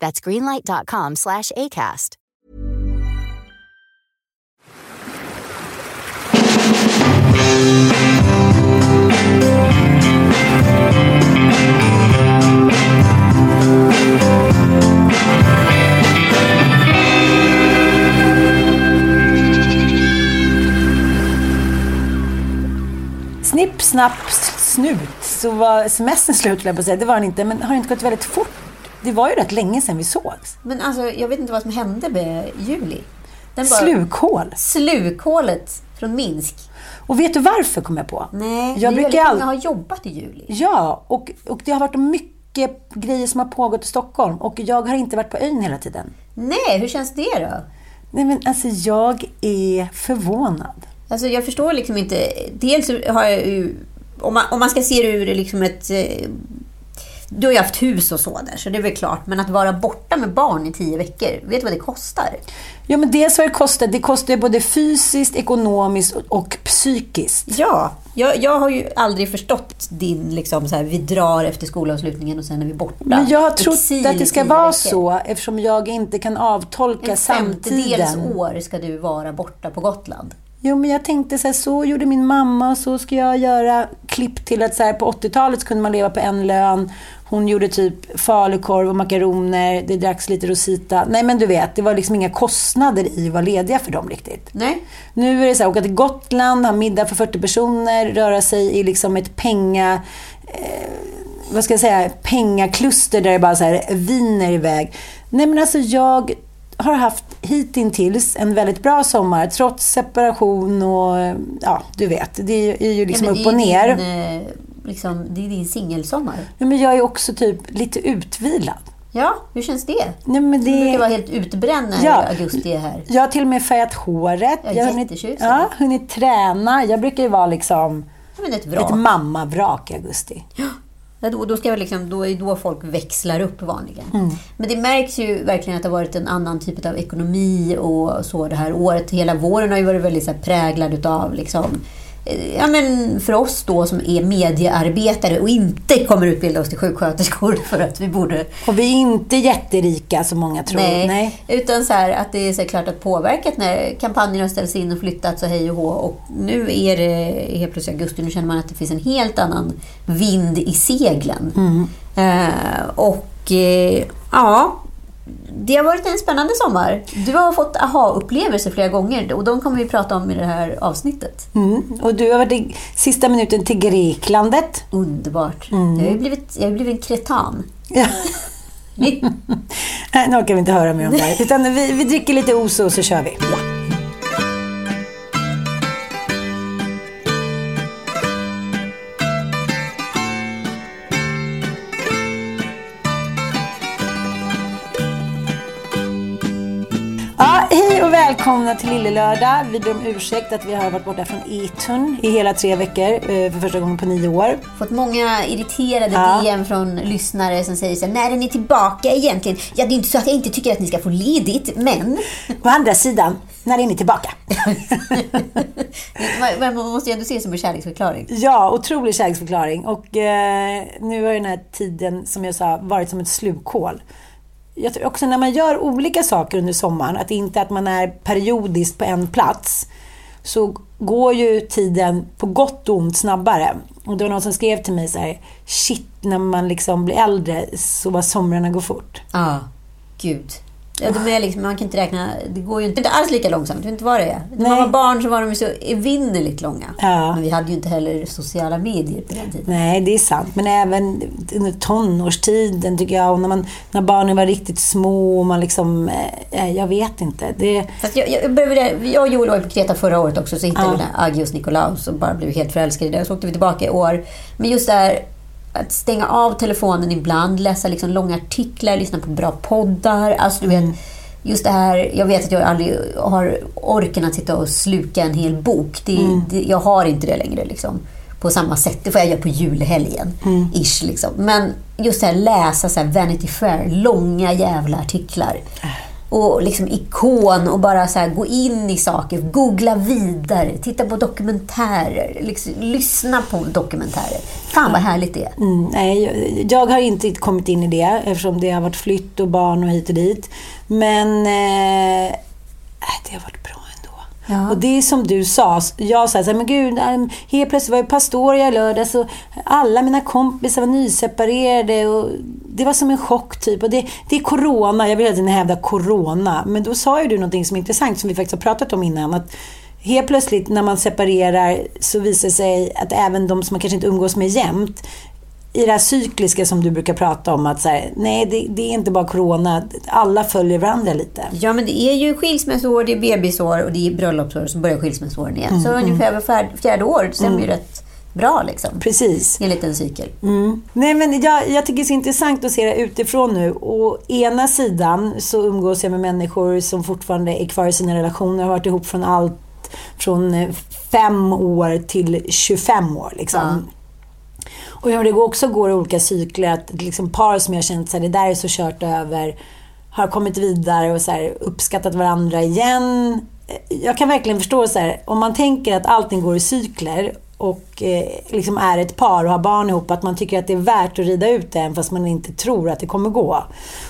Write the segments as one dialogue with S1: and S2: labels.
S1: That's greenlight.com slash ACAST.
S2: Snipp, snapp, snut så var semestern slut, höll jag på att säga. Det var den inte, men har det inte gått väldigt fort? Det var ju rätt länge sedan vi sågs.
S3: Men alltså, jag vet inte vad som hände med Juli. Den bara-
S2: Slukhål.
S3: Slukhålet från Minsk.
S2: Och vet du varför kom jag på?
S3: Nej,
S2: jag brukar
S3: väldigt
S2: all...
S3: många har jobbat i juli.
S2: Ja, och, och det har varit mycket grejer som har pågått i Stockholm. Och jag har inte varit på ön hela tiden.
S3: Nej, hur känns det då?
S2: Nej, men alltså jag är förvånad.
S3: Alltså jag förstår liksom inte. Dels har jag ju, om man, om man ska se det ur liksom ett... Du har ju haft hus och så där, så det är väl klart. Men att vara borta med barn i tio veckor, vet du vad det kostar?
S2: Ja, men dels vad det kostar. Det kostar ju både fysiskt, ekonomiskt och psykiskt.
S3: Ja, jag, jag har ju aldrig förstått din liksom så här, vi drar efter skolavslutningen och sen är vi borta.
S2: Men jag har trott
S3: Exil
S2: att det ska vara
S3: veckor.
S2: så eftersom jag inte kan avtolka
S3: En
S2: samtiden.
S3: år ska du vara borta på Gotland.
S2: Jo, men jag tänkte så här, så gjorde min mamma och så ska jag göra klipp till att så här, på 80-talet så kunde man leva på en lön. Hon gjorde typ falukorv och makaroner, det dracks lite Rosita. Nej men du vet, det var liksom inga kostnader i att vara lediga för dem riktigt.
S3: Nej.
S2: Nu är det så här, åka till Gotland, ha middag för 40 personer, röra sig i liksom ett penga... Eh, vad ska jag säga? Pengakluster där det bara så här viner iväg. Nej men alltså jag har haft hittills en väldigt bra sommar trots separation och ja, du vet. Det är ju liksom
S3: Ja,
S2: upp och ner.
S3: Din, eh, liksom, det är din singelsommar.
S2: Ja, men jag är också typ lite utvilad.
S3: Ja, hur känns det?
S2: Nej, men
S3: Du brukar
S2: det...
S3: vara helt utbränd när
S2: Ja.
S3: augusti är här.
S2: Jag har till och med färgat håret.
S3: Ja,
S2: jag har hunnit, ja, hunnit träna. Jag brukar ju vara liksom
S3: Ja, men ett vrak.
S2: ett mammavrak i augusti.
S3: Ja, då, då, ska jag liksom, då är då folk växlar upp vanligen.
S2: Mm.
S3: Men det märks ju verkligen att det har varit en annan typ av ekonomi och så det här året. Hela våren har ju varit väldigt så här präglad utav liksom, ja, men för oss då som är mediearbetare och inte kommer utbilda oss till sjuksköterskor för att vi borde
S2: Och vi är inte jätterika som många tror.
S3: Nej, utan så här att det är så klart att påverkat när kampanjerna har ställts in och flyttats och hej och hå. Och nu är det helt plötsligt augusti, nu känner man att det finns en helt annan vind i seglen. Eh, och eh, ja, det har varit en spännande sommar. Du har fått aha-upplevelser flera gånger och de kommer vi prata om i det här avsnittet.
S2: Mm. Och du har varit i sista minuten till Greklandet.
S3: Underbart. Jag har ju blivit, jag har blivit en kretan.
S2: Ja. Nej, nu orkar vi inte höra mer om det här. Utan vi, vi dricker lite oso och så kör vi. Ja, välkomna till Lillelördag. Vi ber om ursäkt att vi har varit borta från etern i hela tre veckor eh, för första gången på nio år.
S3: fått många irriterade
S2: Ja.
S3: DM från lyssnare som säger så här, när är ni tillbaka egentligen? Ja, det är inte så att jag inte tycker att ni ska få ledigt, men...
S2: Å andra sidan, när är ni tillbaka?
S3: Men man måste ju ändå se det som en kärleksförklaring.
S2: Ja, otrolig kärleksförklaring. Och eh, nu har den här tiden, som jag sa, varit som ett slukhål. Jag tror också när man gör olika saker under sommaren, att inte att man är periodiskt på en plats, så går ju tiden på gott och ont snabbare. Och det var någon som skrev till mig så här, shit, när man liksom blir äldre så bara somrarna går fort.
S3: Ja, gud. Ja, de är liksom, man kan inte räkna, det går ju inte, inte alls lika långsamt. Vet inte vad det är. När man var barn så var de så evinnerligt långa.
S2: Ja.
S3: Men vi hade ju inte heller sociala medier på den tiden.
S2: Nej, det är sant. Men även under tonårstiden tycker jag, och när, man, när barnen var riktigt små och man liksom... Eh, jag vet inte. Det,
S3: Fast jag, jag, började, jag och Joel var på Kreta förra året också, så hittade
S2: Ja.
S3: vi den Agios Nikolaus och bara blev helt förälskade i det. Så åkte vi tillbaka i år. Men just det här att stänga av telefonen ibland, läsa liksom långa artiklar, lyssna på bra poddar. Alltså, du vet, just det här, jag vet att jag aldrig har orken att sitta och sluka en hel bok. Det, det, jag har inte det längre. Liksom på samma sätt. Det får jag göra på julhelgen. Ish, liksom. Men just det här läsa så här Vanity Fair, långa jävla artiklar. Och liksom ikon och bara så gå in i saker, googla vidare, titta på dokumentärer, liksom, lyssna på dokumentärer. Fan vad härligt det är.
S2: mm, nej, jag, har inte kommit in i det eftersom det har varit flytt och barn och hit och dit. Men eh, det har varit.
S3: Ja.
S2: Och det är som du sa. Jag sa så här, men gud, helt plötsligt var jag Pastoria i lördags och alla mina kompisar var nyseparerade och det var som en chock typ. Och det, det är corona, jag vill hela tiden hävda corona. Men då sa ju du någonting som är intressant som vi faktiskt har pratat om innan. Att helt plötsligt när man separerar så visar det sig att även de som man kanske inte umgås med jämt i det här cykliska som du brukar prata om, att så här, nej det, det är inte bara corona, alla följer varandra lite.
S3: Ja, men det är ju skilsmässoår, det är bebisår och det är bröllopsår, så börjar skilsmässoåren igen. så ungefär var fjärde, år, det stämmer ju rätt bra liksom.
S2: Precis.
S3: I en liten cykel.
S2: Mm. Nej, men jag, jag tycker det är så intressant att se det utifrån nu. Å ena sidan så umgås jag med människor som fortfarande är kvar i sina relationer, har varit ihop från allt från eh, fem år till 25 år. Liksom. Och hur det går- också går i olika cykler. Att liksom par som jag känt att det där är så kört över har kommit vidare och så här, uppskattat varandra igen. Jag kan verkligen förstå så här, om man tänker att allting går i cykler och eh, liksom är ett par och har barn ihop, att man tycker att det är värt att rida ut det även fast man inte tror att det kommer gå.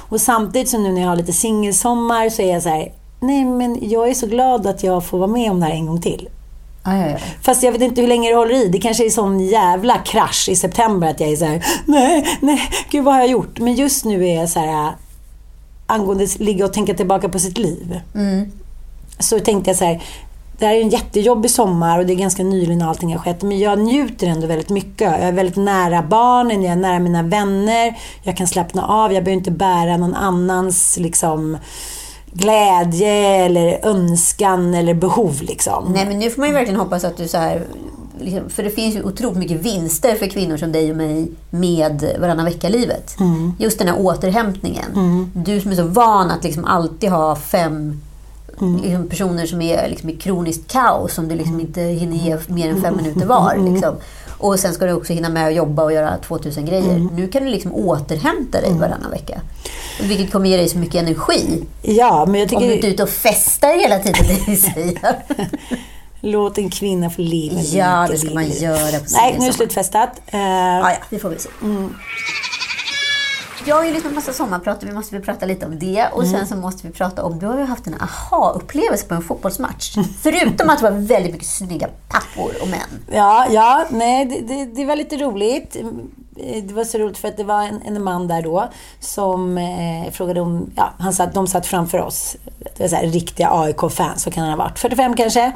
S2: Och samtidigt som nu när jag har lite singelsommar så är jag så här, nej men jag är så glad att jag får vara med om det här en gång till.
S3: Ja.
S2: Fast jag vet inte hur länge det håller i. Det kanske är sån jävla krasch i september att jag är så här: nej, nej, gud vad har jag gjort? Men just nu är jag så här äh, angående att ligga och tänka tillbaka på sitt liv. Så tänkte jag så här, det här är en jättejobbig sommar och det är ganska nyligen allting har skett. Men jag njuter ändå väldigt mycket. Jag är väldigt nära barnen, jag är nära mina vänner. Jag kan slappna av, jag behöver inte bära någon annans liksom glädje eller önskan eller behov liksom.
S3: Nej, men nu får man ju verkligen hoppas att du så här... Liksom, för det finns ju otroligt mycket vinster för kvinnor som dig och mig med varannan vecka-livet. Just den här återhämtningen. Du som är så van att liksom alltid ha fem liksom, personer som är liksom i kroniskt kaos som du liksom inte hinner ge mer än fem minuter var. Liksom. Och sen ska du också hinna med att jobba och göra 2000 grejer. Nu kan du liksom återhämta dig varannan vecka. Vilket kommer ge dig så mycket energi.
S2: Ja, men jag
S3: Om du inte är
S2: tycker...
S3: ute och festar hela tiden, det säga.
S2: Låt en kvinna få leva
S3: Ja, det ska man göra på
S2: Nej, nu är det slutfestat. Eh,
S3: Ja, ja, det får vi se. Jag har ju lyssnat på massa sommarprat och vi måste väl prata lite om det. Och sen så måste vi prata om, du har ju haft en aha-upplevelse på en fotbollsmatch. Förutom att det var väldigt mycket snygga pappor och män.
S2: Ja, ja, nej, det, det, det var lite roligt. Det var så roligt för att det var en, en man där då som eh, frågade om... Ja, han satt, de satt framför oss. Det var så här, riktiga AIK-fans, så kan han ha varit. 45 kanske.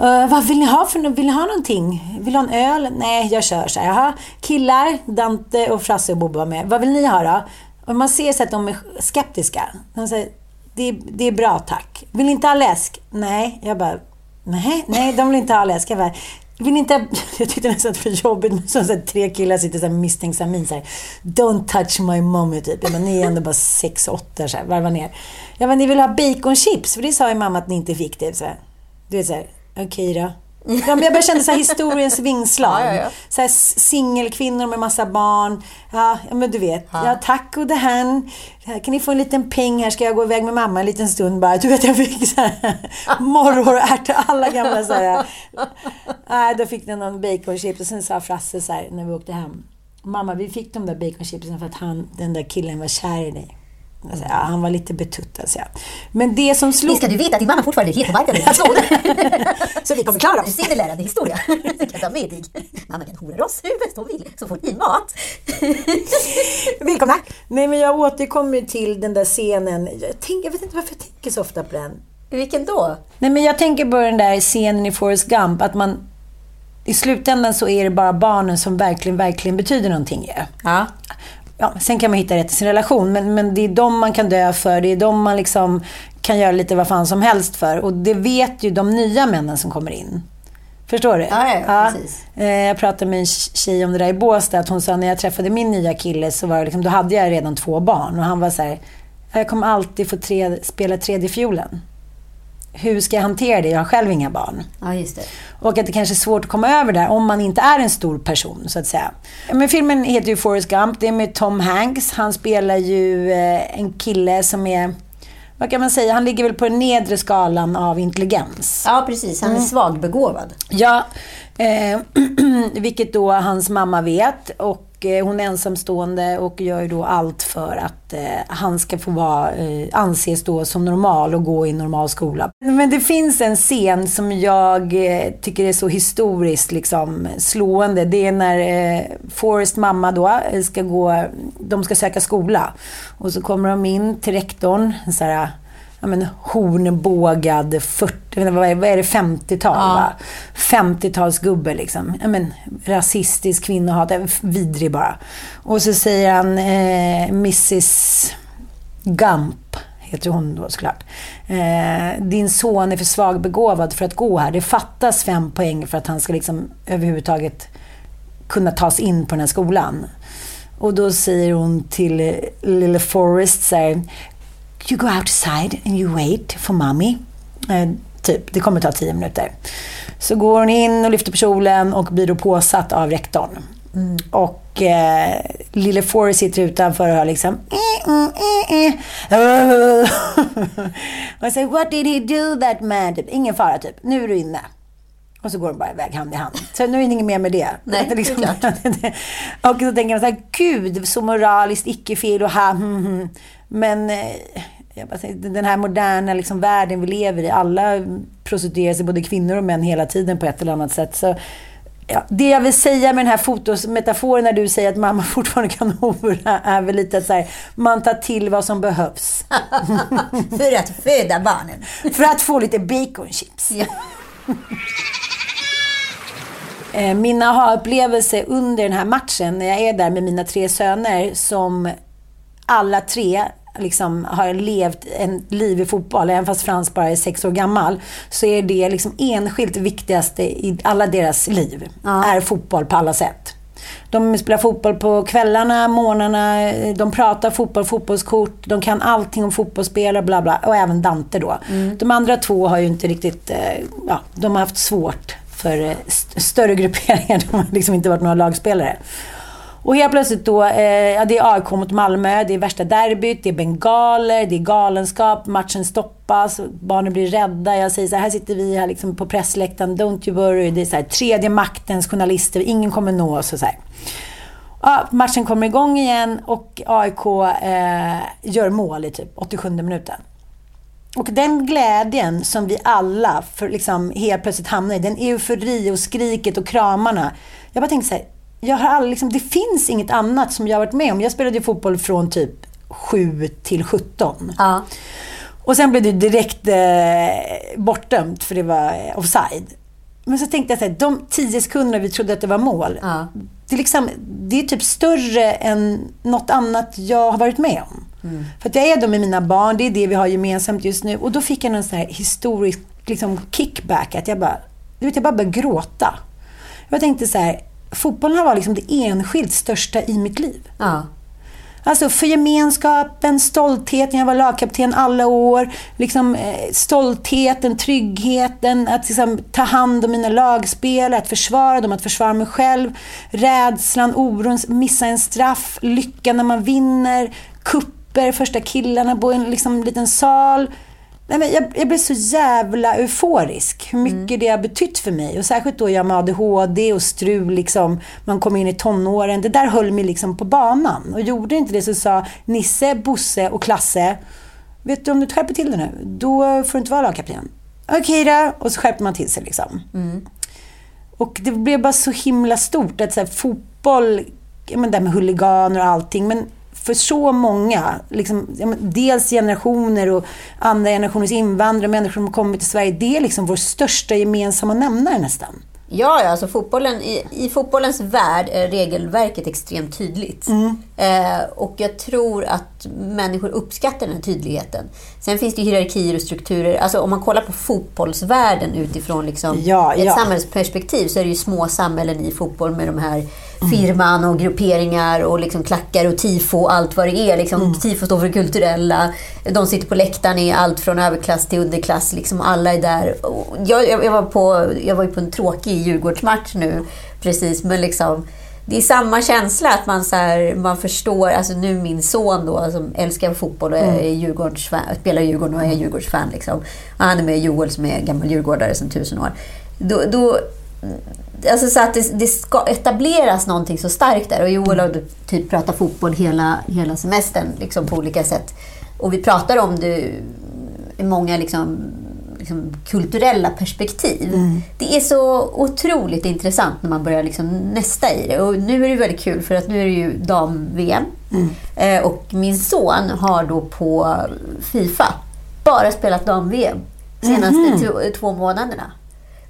S2: Uh, vad vill ni ha för Vill ni ha någonting? Vill ni ha en öl? Nej, jag kör så här. Jaha, killar, Dante och Frasse och Bobba var med. Vad vill ni ha då? Och man ser så att de är skeptiska. De säger, det, är- det är bra tack. Vill ni inte ha läsk? Nej. Jag bara, nej, nej, de vill inte ha läsk. Jag bara, vill ni inte... Jag tyckte nästan att det var jobbigt med så tre killar sitter såhär med misstänksam min så här, Don't touch my mommy typ. Jag bara, ni är ändå bara sex, åtta så här, varva ner. Jag bara, ni vill ha baconchips? För det sa ju mamma att ni inte fick det. Så här. Du vet såhär, okej då. Ja, men jag bara kände så här historiens vingslag.
S3: Ja, ja, ja.
S2: Så här, s- singelkvinnor med massa barn. Ja, ja, men du vet. Ja, tack och det här. här. Kan ni få en liten peng här? Ska jag gå iväg med mamma en liten stund bara? Du vet, jag fick så här morrhårärtor, alla gamla så här. Nej, då fick den någon baconchips och sen sa Frasse så här när vi åkte hem. Mamma, vi fick de där baconchipsen för att han, den där killen var kär i dig. Alltså, ja, han var lite betuttad, så jag. Men det som slog...
S3: Ska du veta att din mamma fortfarande är hetobarkad?
S2: Så vi kommer klara
S3: Du
S2: oss.
S3: ser det lärande historia. Du kan ta med dig. Mamma kan hora oss hur bäst hon vill, så får ni mat.
S2: Välkomna! Nej, men jag återkommer till den där scenen. Jag, tänker, jag vet inte varför jag tänker så ofta på den.
S3: Vilken då?
S2: Nej, men jag tänker på den där scenen i Forrest Gump, att man... I slutändan så är det bara barnen som verkligen, verkligen betyder någonting ju.
S3: Ja.
S2: Ja, sen kan man hitta rätt i sin relation, men, men det är de man kan dö för. Det är de man liksom kan göra lite vad fan som helst för. Och det vet ju de nya männen som kommer in. Förstår du?
S3: Ja, ja, precis.
S2: Eh, Jag pratade med en tjej om det där i Båstad. Att hon sa när jag träffade min nya kille så var det liksom, då hade jag redan två barn. Och han var så här, jag kommer alltid få tre, spela tredje fiolen. Hur ska jag hantera det? Jag har själv inga barn.
S3: Ja, just det.
S2: Och att det kanske är svårt att komma över där om man inte är en stor person, så att säga. Men filmen heter ju Forrest Gump. Det är med Tom Hanks. Han spelar ju eh, en kille som är, vad kan man säga, han ligger väl på den nedre skalan av intelligens.
S3: Ja, precis. Han är svagbegåvad.
S2: Ja, eh, vilket då hans mamma vet. Och eh, hon är ensamstående och gör ju då allt för att eh, han ska få vara, eh, anses då som normal och gå i normal skola. Men det finns en scen som jag eh, tycker är så historiskt liksom, slående. Det är när eh, Forrest mamma då eh, ska gå, de ska söka skola. Och så kommer de in till rektorn, så här, ja, men, hornbågad 40, jag vad är, vad är det, 50-tal
S3: Ja.
S2: va? 50-talsgubbe liksom. Ja, men, rasistisk kvinnohat, eh, vidrig bara. Och så säger han eh, Mrs Gump, heter hon då såklart. Eh, din son är för svagbegåvad för att gå här. Det fattas fem poäng för att han ska liksom överhuvudtaget kunna ta sig in på den här skolan. Och då säger hon till eh, lille Forrest så här, You go outside and you wait for mommy. Eh, typ, det kommer ta tio minuter. Så går hon in och lyfter på kjolen och blir då påsatt av rektorn. Och eh, lille Forrest sitter utanför och hör liksom eh, mm, eh, eh. och säger What did he do that man? Typ, Ingen fara typ, nu är du inne. Och så går de bara iväg hand i hand. Så nu är det inget mer med det.
S3: Nej,
S2: det är liksom, och så tänker man så här, gud så moraliskt icke-fel och ha, hm, hm. Men eh, säger, den här moderna liksom, världen vi lever i, alla prostituerar sig, både kvinnor och män, hela tiden på ett eller annat sätt. Så, ja, det jag vill säga med den här fotometaforen när du säger att mamma fortfarande kan hora, är väl lite att så här, man tar till vad som behövs.
S3: För att föda barnen.
S2: För att få lite baconchips.
S3: Ja.
S2: Eh, Min aha-upplevelse under den här matchen, när jag är där med mina tre söner, som alla tre liksom har levt en liv i fotboll, även fast Frans bara är sex år gammal, så är det liksom enskilt viktigaste i alla deras liv, är fotboll på alla sätt. De spelar fotboll på kvällarna, morgnarna, de pratar fotboll, fotbollskort, de kan allting om fotbollsspelare, bla bla. Och även Dante då. De andra två har ju inte riktigt, eh, ja, de har haft svårt för eh, st- större grupperingar. De har liksom inte varit några lagspelare. Och helt plötsligt då, eh, ja, det är AIK mot Malmö, det är värsta derbyt, det är bengaler, det är galenskap, matchen stoppas, barnen blir rädda. Jag säger så här, här sitter vi här liksom på pressläktaren, don't you worry. Det är så här, tredje maktens journalister, ingen kommer nå oss och så här. Ja, matchen kommer igång igen och AIK eh, gör mål i typ 87 minuten. Och den glädjen som vi alla för liksom helt plötsligt hamnar i, den eufori och skriket och kramarna. Jag bara tänkte så här, jag har aldrig, liksom, det finns inget annat som jag har varit med om. Jag spelade ju fotboll från typ 7 till 17.
S3: Ja.
S2: Och sen blev det direkt eh, bortdömt för det var eh, offside. Men så tänkte jag så här, de 10 sekunderna vi trodde att det var mål.
S3: Ja.
S2: Det, är liksom, det är typ större än något annat jag har varit med om. För att jag är då med mina barn, det är det vi har gemensamt just nu. Och då fick jag någon sån här historisk liksom, kickback. Att jag bara, du vet, jag bara började gråta. Jag tänkte så här, fotbollen varit liksom det enskilt största i mitt liv.
S3: Ja.
S2: Alltså för gemenskapen, stoltheten, jag var lagkapten alla år. Liksom, eh, stoltheten, tryggheten, att liksom, ta hand om mina lagspelare, att försvara dem, att försvara mig själv. Rädslan, oron, missa en straff, lyckan när man vinner, kupper, första killarna på en liksom, liten sal. Nej, men jag, jag blev så jävla euforisk. Hur mycket det har betytt för mig. Och särskilt då jag med ADHD och strul. Liksom, man kom in i tonåren. Det där höll mig liksom på banan. Och gjorde inte det så sa Nisse, Bosse och Klasse. Vet du, om du skärper till det nu, då får du inte vara lagkapten. Okej då. Och så skärpte man till sig liksom. Och det blev bara så himla stort. Att så här, fotboll, men det här med huliganer och allting. Men för så många, liksom, dels generationer och andra generationens invandrare, människor som har kommit till Sverige. Det är liksom vår största gemensamma nämnare nästan.
S3: Ja, ja alltså fotbollen, i, i fotbollens värld är regelverket extremt tydligt. Eh, och jag tror att människor uppskattar den här tydligheten. Sen finns det hierarkier och strukturer. Alltså om man kollar på fotbollsvärlden utifrån liksom
S2: Ja,
S3: ett
S2: ja.
S3: samhällsperspektiv så är det ju små samhällen i fotboll med de här firman och grupperingar och liksom klackar och tifo och allt vad det är. Liksom, Tifo står för kulturella. De sitter på läktaren i allt från överklass till underklass. Liksom, alla är där. Jag, jag, var på, jag var ju på en tråkig Djurgårdsmatch nu precis, men liksom det är samma känsla att man, så här, man förstår, alltså nu min son då som älskar fotboll och är Djurgårdsfan, spelar i Djurgården och är Djurgårdsfan. Liksom. Och han är med Joel som är gammal djurgårdare sedan tusen år. Då, då, alltså så att det, det ska etableras någonting så starkt där. Och Joel har typ pratat fotboll hela, hela semestern liksom på olika sätt. Och vi pratar om det i många liksom, liksom kulturella perspektiv. Det är så otroligt intressant när man börjar liksom nästa i det. Och nu är det väldigt kul för att nu är det ju dam-VM. Eh, och min son har då på Fifa bara spelat dam-VM senaste två, två månaderna.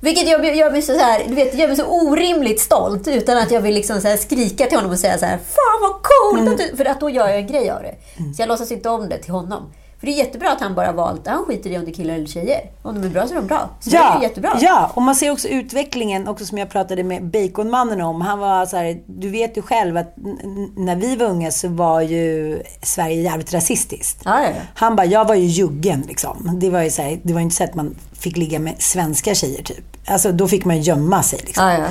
S3: Vilket gör, gör, mig så här, du vet, gör mig så orimligt stolt utan att jag vill liksom så här skrika till honom och säga så här Fan vad coolt! Du, för att då gör jag en grej av det. Så jag låtsas inte om det till honom. För det är jättebra att han bara valt, han skiter i om det är killar eller tjejer. Om de är bra så är de bra. Så det är jättebra.
S2: Ja, och man ser också utvecklingen, också som jag pratade med Baconmannen om. Han var så här, du vet ju själv att när vi var unga så var ju Sverige jävligt rasistiskt.
S3: Ja, ja, ja.
S2: Han bara, jag var ju juggen liksom. Det var ju så här, det var inte så att man fick ligga med svenska tjejer typ. Alltså då fick man gömma sig liksom.
S3: Ja, ja.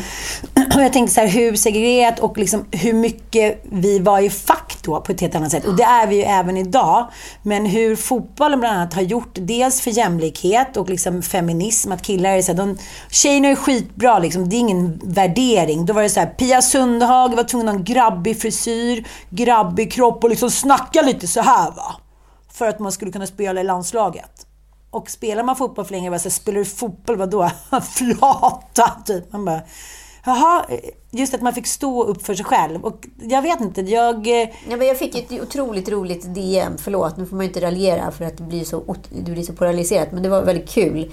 S2: Och jag tänkte så här, hur segregerat och liksom hur mycket vi var i fack då på ett helt annat sätt. Och det är vi ju även idag. Men hur fotbollen bland annat har gjort, dels för jämlikhet och liksom feminism, att killar är så här, de, tjejerna är skitbra liksom, det är ingen värdering. Då var det så här, Pia Sundhage var tvungen att ha en grabbig frisyr, grabbig kropp och liksom snacka lite så här va. För att man skulle kunna spela i landslaget. Och spelar man fotboll för länge, bara så spelar du fotboll, vadå? Flata, typ. Man bara, jaha, just att man fick stå upp för sig själv. Och jag vet inte, jag... eh,
S3: Ja, men jag fick ett otroligt roligt DM. Förlåt, nu får man ju inte raljera för att det blir så, det blir så polariserat. Men det var väldigt kul.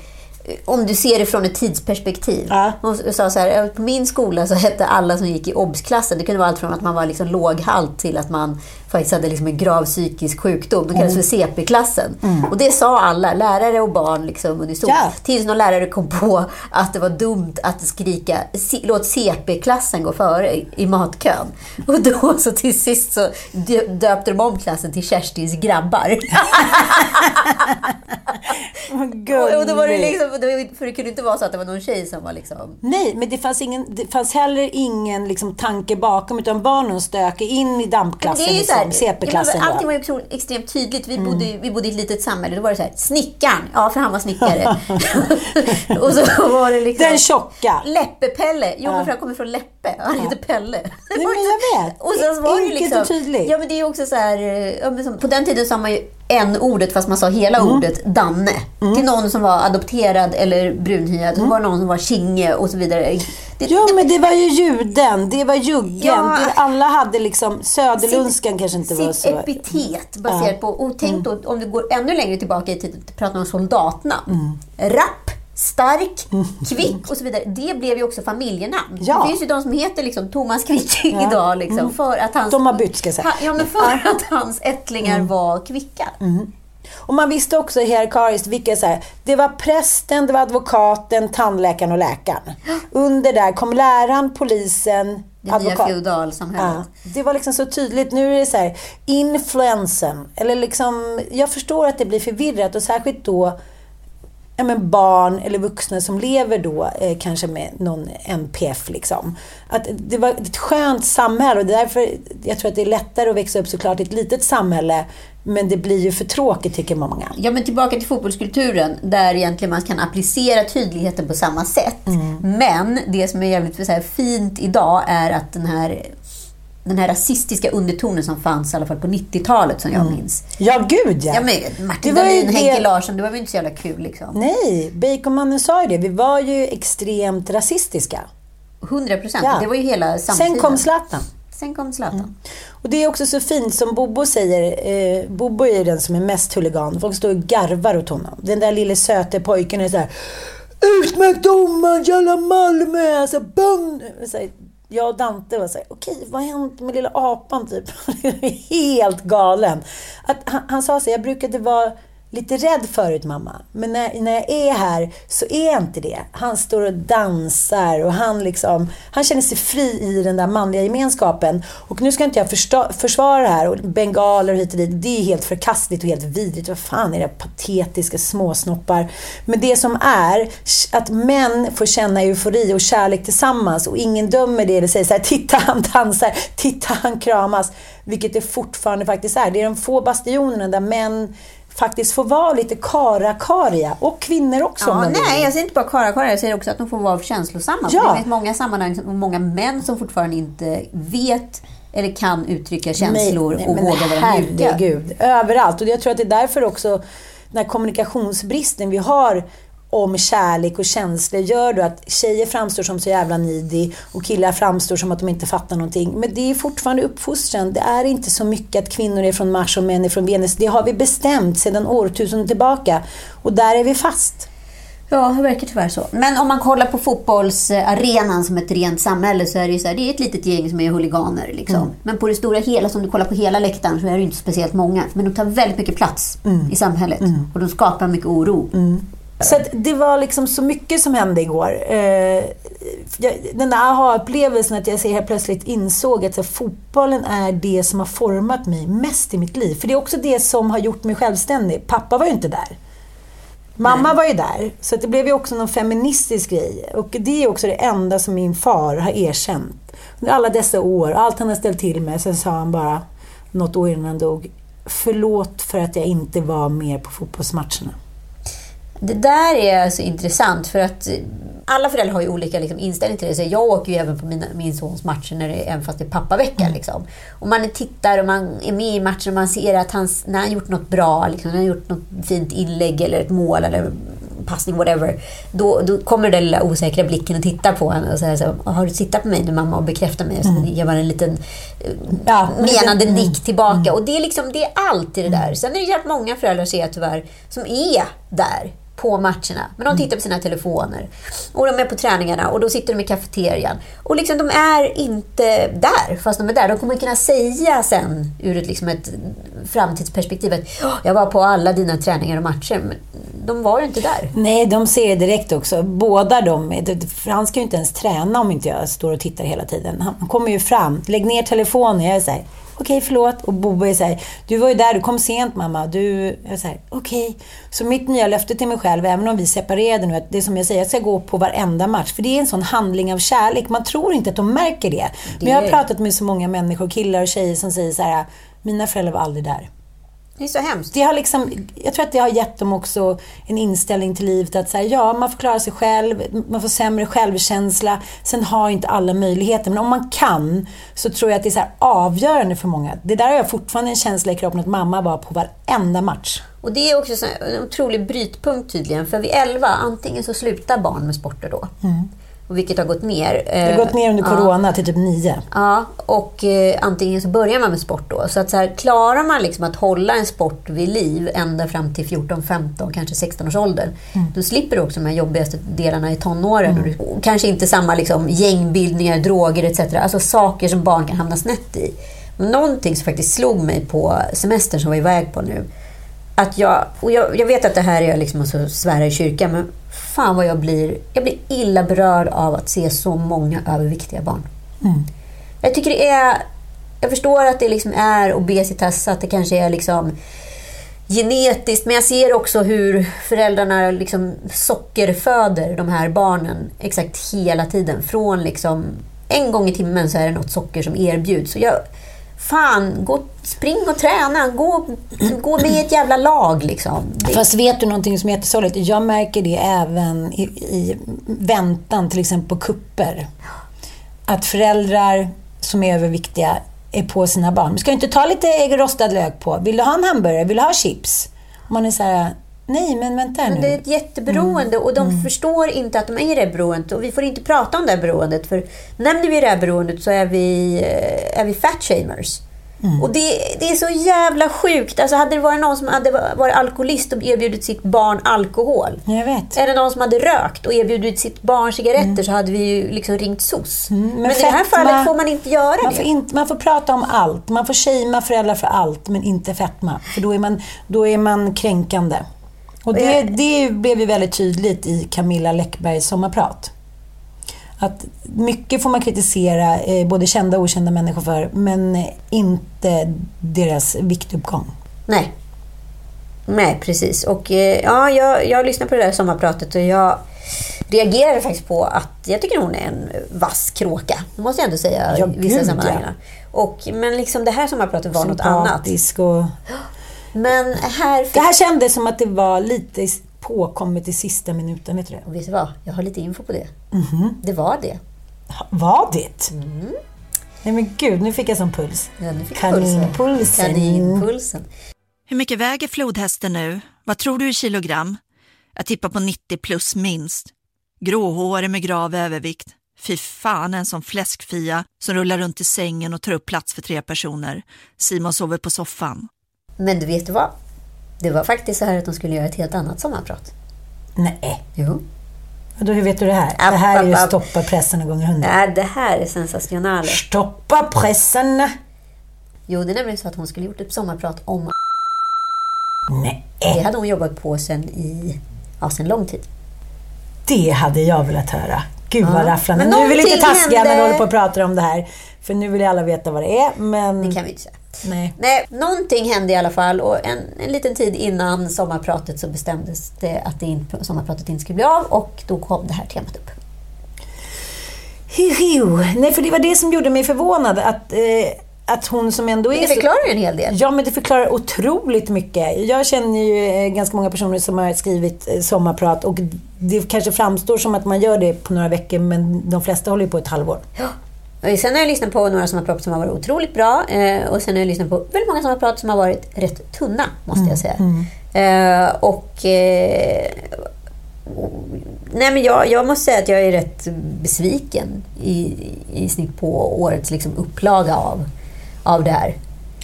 S3: Om du ser det från ett tidsperspektiv.
S2: Ja.
S3: Hon sa så här, på min skola så hette alla som gick i OBS-klassen, det kunde vara allt från att man var liksom låghalt till att man faktiskt hade liksom en grav psykisk sjukdom. Det kallades för CP-klassen. Och det sa alla, lärare och barn liksom unisont.
S2: Ja.
S3: Tills någon lärare kom på att det var dumt att skrika "C- låt CP-klassen gå före i- matkön. Och då så till sist så dö- döpte de om klassen till Kerstins grabbar. och, och då var det liksom, för det kunde inte vara så att det var någon tjej som var liksom...
S2: Nej, men det fanns, ingen, det fanns heller ingen liksom, tanke bakom, utan barnen stökade in i dampklassen,
S3: Det är ju så här,
S2: CP-klassen.
S3: ja, allting var ju extremt- tydligt. Vi, bodde, vi bodde i ett litet samhälle. Då var det så här, snickaren, ja för han var snickare. och så var det liksom...
S2: Den tjocka.
S3: Läppe-Pelle. Jo, men för han kommer från Läppe. Han heter Pelle.
S2: men jag vet.
S3: Och sen var det
S2: Enkelt
S3: liksom,
S2: och tydligt.
S3: Ja, men det är också så här... Ja, som, på den tiden sa man ju en ordet fast man sa hela
S2: Mm.
S3: ordet Danne. Till någon som var adopterad eller brunhyad. Var det någon som var Kinge och så vidare. Det,
S2: Mm. Jo,
S3: det-
S2: men det var ju juden, det var juggen.
S3: Ja.
S2: Det, alla hade liksom, Söderlundskan kanske inte var
S3: sitt
S2: så...
S3: epitet baserat på... Och tänk
S2: Mm.
S3: då om du går ännu längre tillbaka i tiden och pratar om soldatnamn.
S2: Mm.
S3: Rapp, stark, kvick och så vidare. Det blev ju också familjenamn.
S2: Ja.
S3: Det finns ju de som heter liksom Thomas Quick idag. Liksom, för att hans,
S2: De har bytt, ska jag säga.
S3: Ja, men för att hans ättlingar
S2: Mm.
S3: var kvicka.
S2: Och man visste också hierarkiskt vilka så här, det var prästen, det var advokaten, tandläkaren och läkaren. Under där kom läraren, polisen,
S3: Det nya
S2: advokat.
S3: feodalsamhället.
S2: Ja, det var liksom så tydligt. Nu är det så här, influensen. Eller liksom, jag förstår att det blir förvirrat och särskilt då ja, men barn eller vuxna som lever då eh, kanske med någon NPF. Liksom. Att det var ett skönt samhälle och därför jag tror att det är lättare att växa upp såklart i ett litet samhälle Men det blir ju för tråkigt tycker många.
S3: Ja, men tillbaka till fotbollskulturen där egentligen man kan applicera tydligheten på samma sätt.
S2: Mm.
S3: Men det som är jävligt så fint idag är att den här, den här rasistiska undertonen som fanns i alla fall på 90-talet som jag minns.
S2: Ja, gud ja.
S3: Ja, men Martin
S2: Det
S3: Dahlin, Henke
S2: det-
S3: Larsson, det var väl inte så jävla kul liksom.
S2: Nej, Baconmannen sa ju det. Vi var ju extremt rasistiska.
S3: 100 procent.
S2: Ja.
S3: Det var ju hela samtiden.
S2: Sen kom Zlatan.
S3: Sen kom Zlatan.
S2: Och det är också så fint som Bobo säger. Eh, Bobo är den som är mest huligan. Folk står och garvar åt honom. Den där lille söte pojken är så här. Ut med domaren, jävla Malmö! Alltså, bung! Så här, jag och Dante var såhär, okej vad har hänt med lilla apan typ? Helt galen. Att, han, han sa så jag brukade vara lite rädd förut mamma. Men när, när jag är här så är jag inte det. Han står och dansar och han liksom, han känner sig fri i den där manliga gemenskapen. Och nu ska inte jag första, försvara det här och bengaler och hit och dit. Det är helt förkastligt och helt vidrigt. Vad fan är det? Patetiska småsnoppar. Men det som är att män får känna eufori och kärlek tillsammans och ingen dömer det eller säger så här, titta han dansar, titta han kramas. Vilket det fortfarande faktiskt är. Det är de få bastionerna där män faktiskt får vara lite karakaria. Och kvinnor också
S3: Ja, nej, jag säger inte bara kara kara, jag säger också att de får vara känslosamma.
S2: Ja.
S3: Det finns många sammanhang och många män som fortfarande inte vet eller kan uttrycka känslor
S2: Nej,
S3: och våga vara mjuka.
S2: Herregud, överallt. Och jag tror att det är därför också den här kommunikationsbristen vi har om kärlek och känslor gör då att tjejer framstår som så jävla needy och killar framstår som att de inte fattar någonting. Men det är fortfarande uppfostran. Det är inte så mycket att kvinnor är från Mars och män är från Venus. Det har vi bestämt sedan årtusenden tillbaka. Och där är vi fast.
S3: Ja, det verkar tyvärr så. Men om man kollar på fotbollsarenan som ett rent samhälle så är det ju så här, det är ett litet gäng som är huliganer. Liksom.
S2: Mm.
S3: Men på det stora hela, som du kollar på hela läktaren, så är det inte speciellt många. Men de tar väldigt mycket plats
S2: Mm.
S3: i samhället. Och de skapar mycket oro.
S2: Så att det var liksom så mycket som hände igår. Eh, den där aha-upplevelsen att jag helt plötsligt insåg att fotbollen är det som har format mig mest i mitt liv. För det är också det som har gjort mig självständig. Pappa var ju inte där. Mamma var ju där. Så att det blev ju också någon feministisk grej. Och det är också det enda som min far har erkänt. Under alla dessa år, allt han har ställt till med, sen sa han bara något år innan han dog. Förlåt för att jag inte var mer på fotbollsmatcherna.
S3: Det där är alltså intressant för att alla föräldrar har ju olika liksom, inställning till det. Så jag åker ju även på mina, min sons matcher när det, även fast det är pappavecka. Liksom. Och man tittar och man är med i matchen och man ser att han, när han gjort något bra, liksom, när han gjort något fint inlägg eller ett mål eller passning, whatever. Då, då kommer den lilla osäkra blicken och tittar på honom och säger så här, har du tittat på mig nu mamma och bekräftat mig? Och så ger man en liten eh,
S2: Ja,
S3: menande
S2: mm.
S3: nick tillbaka. Och det är, liksom, det är allt i det där. Sen är det jävligt många föräldrar ser jag tyvärr som är där på matcherna. Men de tittar på sina telefoner. Och de är på träningarna och då sitter de i kafeterian. Och liksom, de är inte där, fast de är där. De kommer kunna säga sen, ur ett, liksom ett framtidsperspektiv, att "Ja, jag var på alla dina träningar och matcher. Men de var ju inte där.
S2: Nej, de ser det direkt också. Båda de. Han ska ju inte ens träna om inte jag står och tittar hela tiden. Han kommer ju fram. Lägg ner telefonen. Jag är så här, okej förlåt. Och Bobo är så här, du var ju där, du kom sent mamma. Du, jag är så här, okej. Så mitt nya löfte till mig själv, även om vi separerade nu, att det är som jag säger, jag ska gå på varenda match. För det är en sån handling av kärlek. Man tror inte att de märker det. Men jag har pratat med så många människor, killar och tjejer, som säger så här, mina föräldrar var aldrig där.
S3: Det är så hemskt.
S2: Det har liksom, jag tror att det har gett dem också en inställning till livet att säga ja, man får klara sig själv, man får sämre självkänsla. Sen har inte alla möjligheter. Men om man kan så tror jag att det är så här avgörande för många. Det där har jag fortfarande en känsla i kroppen att mamma var på varenda match.
S3: Och det är också så här en otrolig brytpunkt tydligen. För vid 11, antingen så slutar barn med sporter då. Och vilket har gått ner.
S2: Det har gått ner under
S3: Ja.
S2: corona till typ nio.
S3: Ja, och eh, antingen så börjar man med sport då. Så att så här, klarar man liksom att hålla en sport vid liv ända fram till 14, 15, kanske 16 års ålder. Då slipper du också de här jobbigaste delarna i tonåren. Du, och kanske inte samma liksom, gängbildningar, droger etc. Alltså saker som barn kan hamna snett i. Någonting som faktiskt slog mig på semestern som var iväg på nu. Att jag, och jag, jag vet att det här är liksom att svära i kyrkan, men fan vad jag blir, jag blir illa berörd av att se så många överviktiga barn. Jag tycker det är... Jag förstår att det liksom är obesitas, att det kanske är liksom genetiskt. Men jag ser också hur föräldrarna liksom sockerföder de här barnen exakt hela tiden. Från liksom... En gång i timmen så är det något socker som erbjuds. Så jag, Fan, gå, spring och träna. Gå, gå med i ett jävla lag liksom.
S2: Fast vet du någonting som är jättesorgligt? Jag märker det även i, i väntan, till exempel på kupper. Att föräldrar som är överviktiga är på sina barn. Ska du inte ta lite rostad lök på? Vill du ha en hamburgare? Vill du ha chips? Man är så här, nej men vänta nu.
S3: Men det är ett jätteberoende och de förstår inte att de är i det beroendet. Och vi får inte prata om det här beroendet. För nämner vi det här beroendet så är vi, eh, är vi fat shamers. Och det, det är så jävla sjukt. Alltså hade det varit någon som hade varit alkoholist och erbjudit sitt barn alkohol.
S2: Jag vet.
S3: Det någon som hade rökt och erbjudit sitt barn cigaretter så hade vi ju liksom ringt SOS. Men, i det här fallet får man inte göra
S2: Man
S3: det.
S2: får, inte, man får prata om allt. Man får shamea föräldrar för allt, men inte fetma. För då är man, då är man kränkande. Och det, det blev ju väldigt tydligt i Camilla Läckbergs sommarprat. Att mycket får man kritisera eh, både kända och okända människor för, men inte deras viktuppgång.
S3: Nej. Nej, precis. Och eh, ja, jag, jag lyssnade på det där sommarpratet och jag reagerade faktiskt på att jag tycker hon är en vass kråka. Det måste jag ändå säga
S2: Ja,
S3: i vissa
S2: gud,
S3: sammanhang.
S2: ja.
S3: Och, men liksom det här sommarpratet var något annat.
S2: Och...
S3: Men här fick...
S2: Det här kändes som att det var lite påkommet i sista minuten, vet du det?
S3: Och vet du vad? Jag har lite info på det.
S2: Mhm.
S3: Det var det.
S2: Var det? Nej men gud, nu fick jag sån puls.
S3: Ja, nu fick.
S2: Kaninpulsen.
S3: Kaninpulsen.
S4: Hur mycket väger flodhästen nu? Vad tror du i kilogram? Jag tippar på 90 plus minst. Gråhårig med grav övervikt. Fy fan en sån fläskfia som rullar runt i sängen och tar upp plats för tre personer. Simon sover på soffan.
S3: Men du vet du vad? Det var faktiskt så här att de skulle göra ett helt annat sommarprat.
S2: Nej.
S3: Jo.
S2: Då, hur vet du det här?
S3: App,
S2: det här är ju
S3: app, app.
S2: stoppa pressen gånger hundra.
S3: Ja, det här är sensationellt.
S2: Stoppa pressen!
S3: Jo, det är nämligen så att hon skulle gjort ett sommarprat om
S2: Nej,
S3: Det hade hon jobbat på sen i ja, sen lång tid.
S2: det hade jag velat höra. Gud vad rafflande. Nu är vi lite taskiga när vi
S3: hände.
S2: håller på och pratar om det här. För nu vill ju alla veta vad det är, men...
S3: Det kan vi inte säga.
S2: Nej.
S3: Nej, någonting hände i alla fall och en, en liten tid innan sommarpratet så bestämdes det att det inte, sommarpratet inte skulle bli av och då kom det här temat upp.
S2: Hiu. Nej, för det var det som gjorde mig förvånad. Att, eh, att hon som ändå är...
S3: Det förklarar ju en hel del.
S2: Ja, men det förklarar otroligt mycket. Jag känner ju eh, ganska många personer som har skrivit eh, sommarprat och det kanske framstår som att man gör det på några veckor, men de flesta håller ju på ett halvår.
S3: Och sen har jag lyssnat på några sommarprat som har varit otroligt bra eh, och sen har jag lyssnat på väldigt många sommarprat som har varit rätt tunna, måste jag säga. Eh, och... Eh, nej men jag, jag måste säga att jag är rätt besviken i, i snitt på årets liksom, upplaga av, av det här.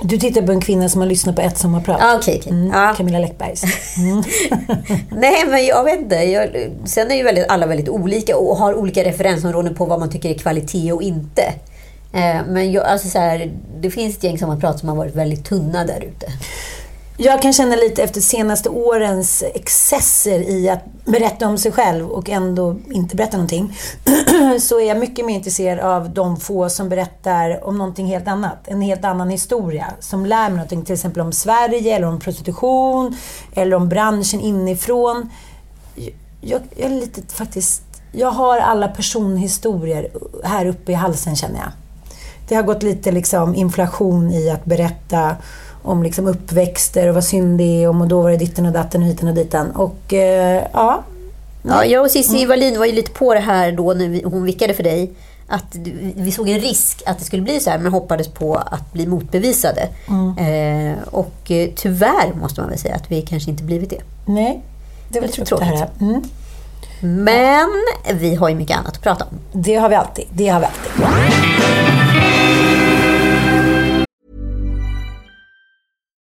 S2: Du tittar på en kvinna som har lyssnat på ett sommarprat.
S3: Ja, okej, okej.
S2: Mm,
S3: Ja.
S2: Camilla Läckbergs.
S3: Nej, men jag vet inte. Jag, sen är ju väldigt, alla väldigt olika och har olika referensområden på vad man tycker är kvalitet och inte. Eh, men jag, alltså så här, det finns ett gäng sommarprat som har varit väldigt tunna där ute.
S2: Jag kan känna lite efter senaste årens excesser i att berätta om sig själv och ändå inte berätta någonting. Så är jag mycket mer intresserad av de få som berättar om någonting helt annat. En helt annan historia. Som lär mig någonting, till exempel om Sverige, eller om prostitution, eller om branschen inifrån. Jag, jag är lite faktiskt... Jag har alla personhistorier här uppe i halsen känner jag. Det har gått lite liksom inflation i att berätta om liksom uppväxter och vad synd det är om och då var det ditten och datten och hiten och ditan. Och eh, ja,
S3: Ja, jag och Cissi Wallin var ju lite på det här då när hon vickade för dig. Att vi såg en risk att det skulle bli så här, men hoppades på att bli motbevisade. Eh, och eh, tyvärr måste man väl säga att vi kanske inte blivit det.
S2: nej. Det väl
S3: Lite
S2: tråkigt. Mm.
S3: Men vi har ju mycket annat att prata om.
S2: Det har vi alltid. Det har vi alltid.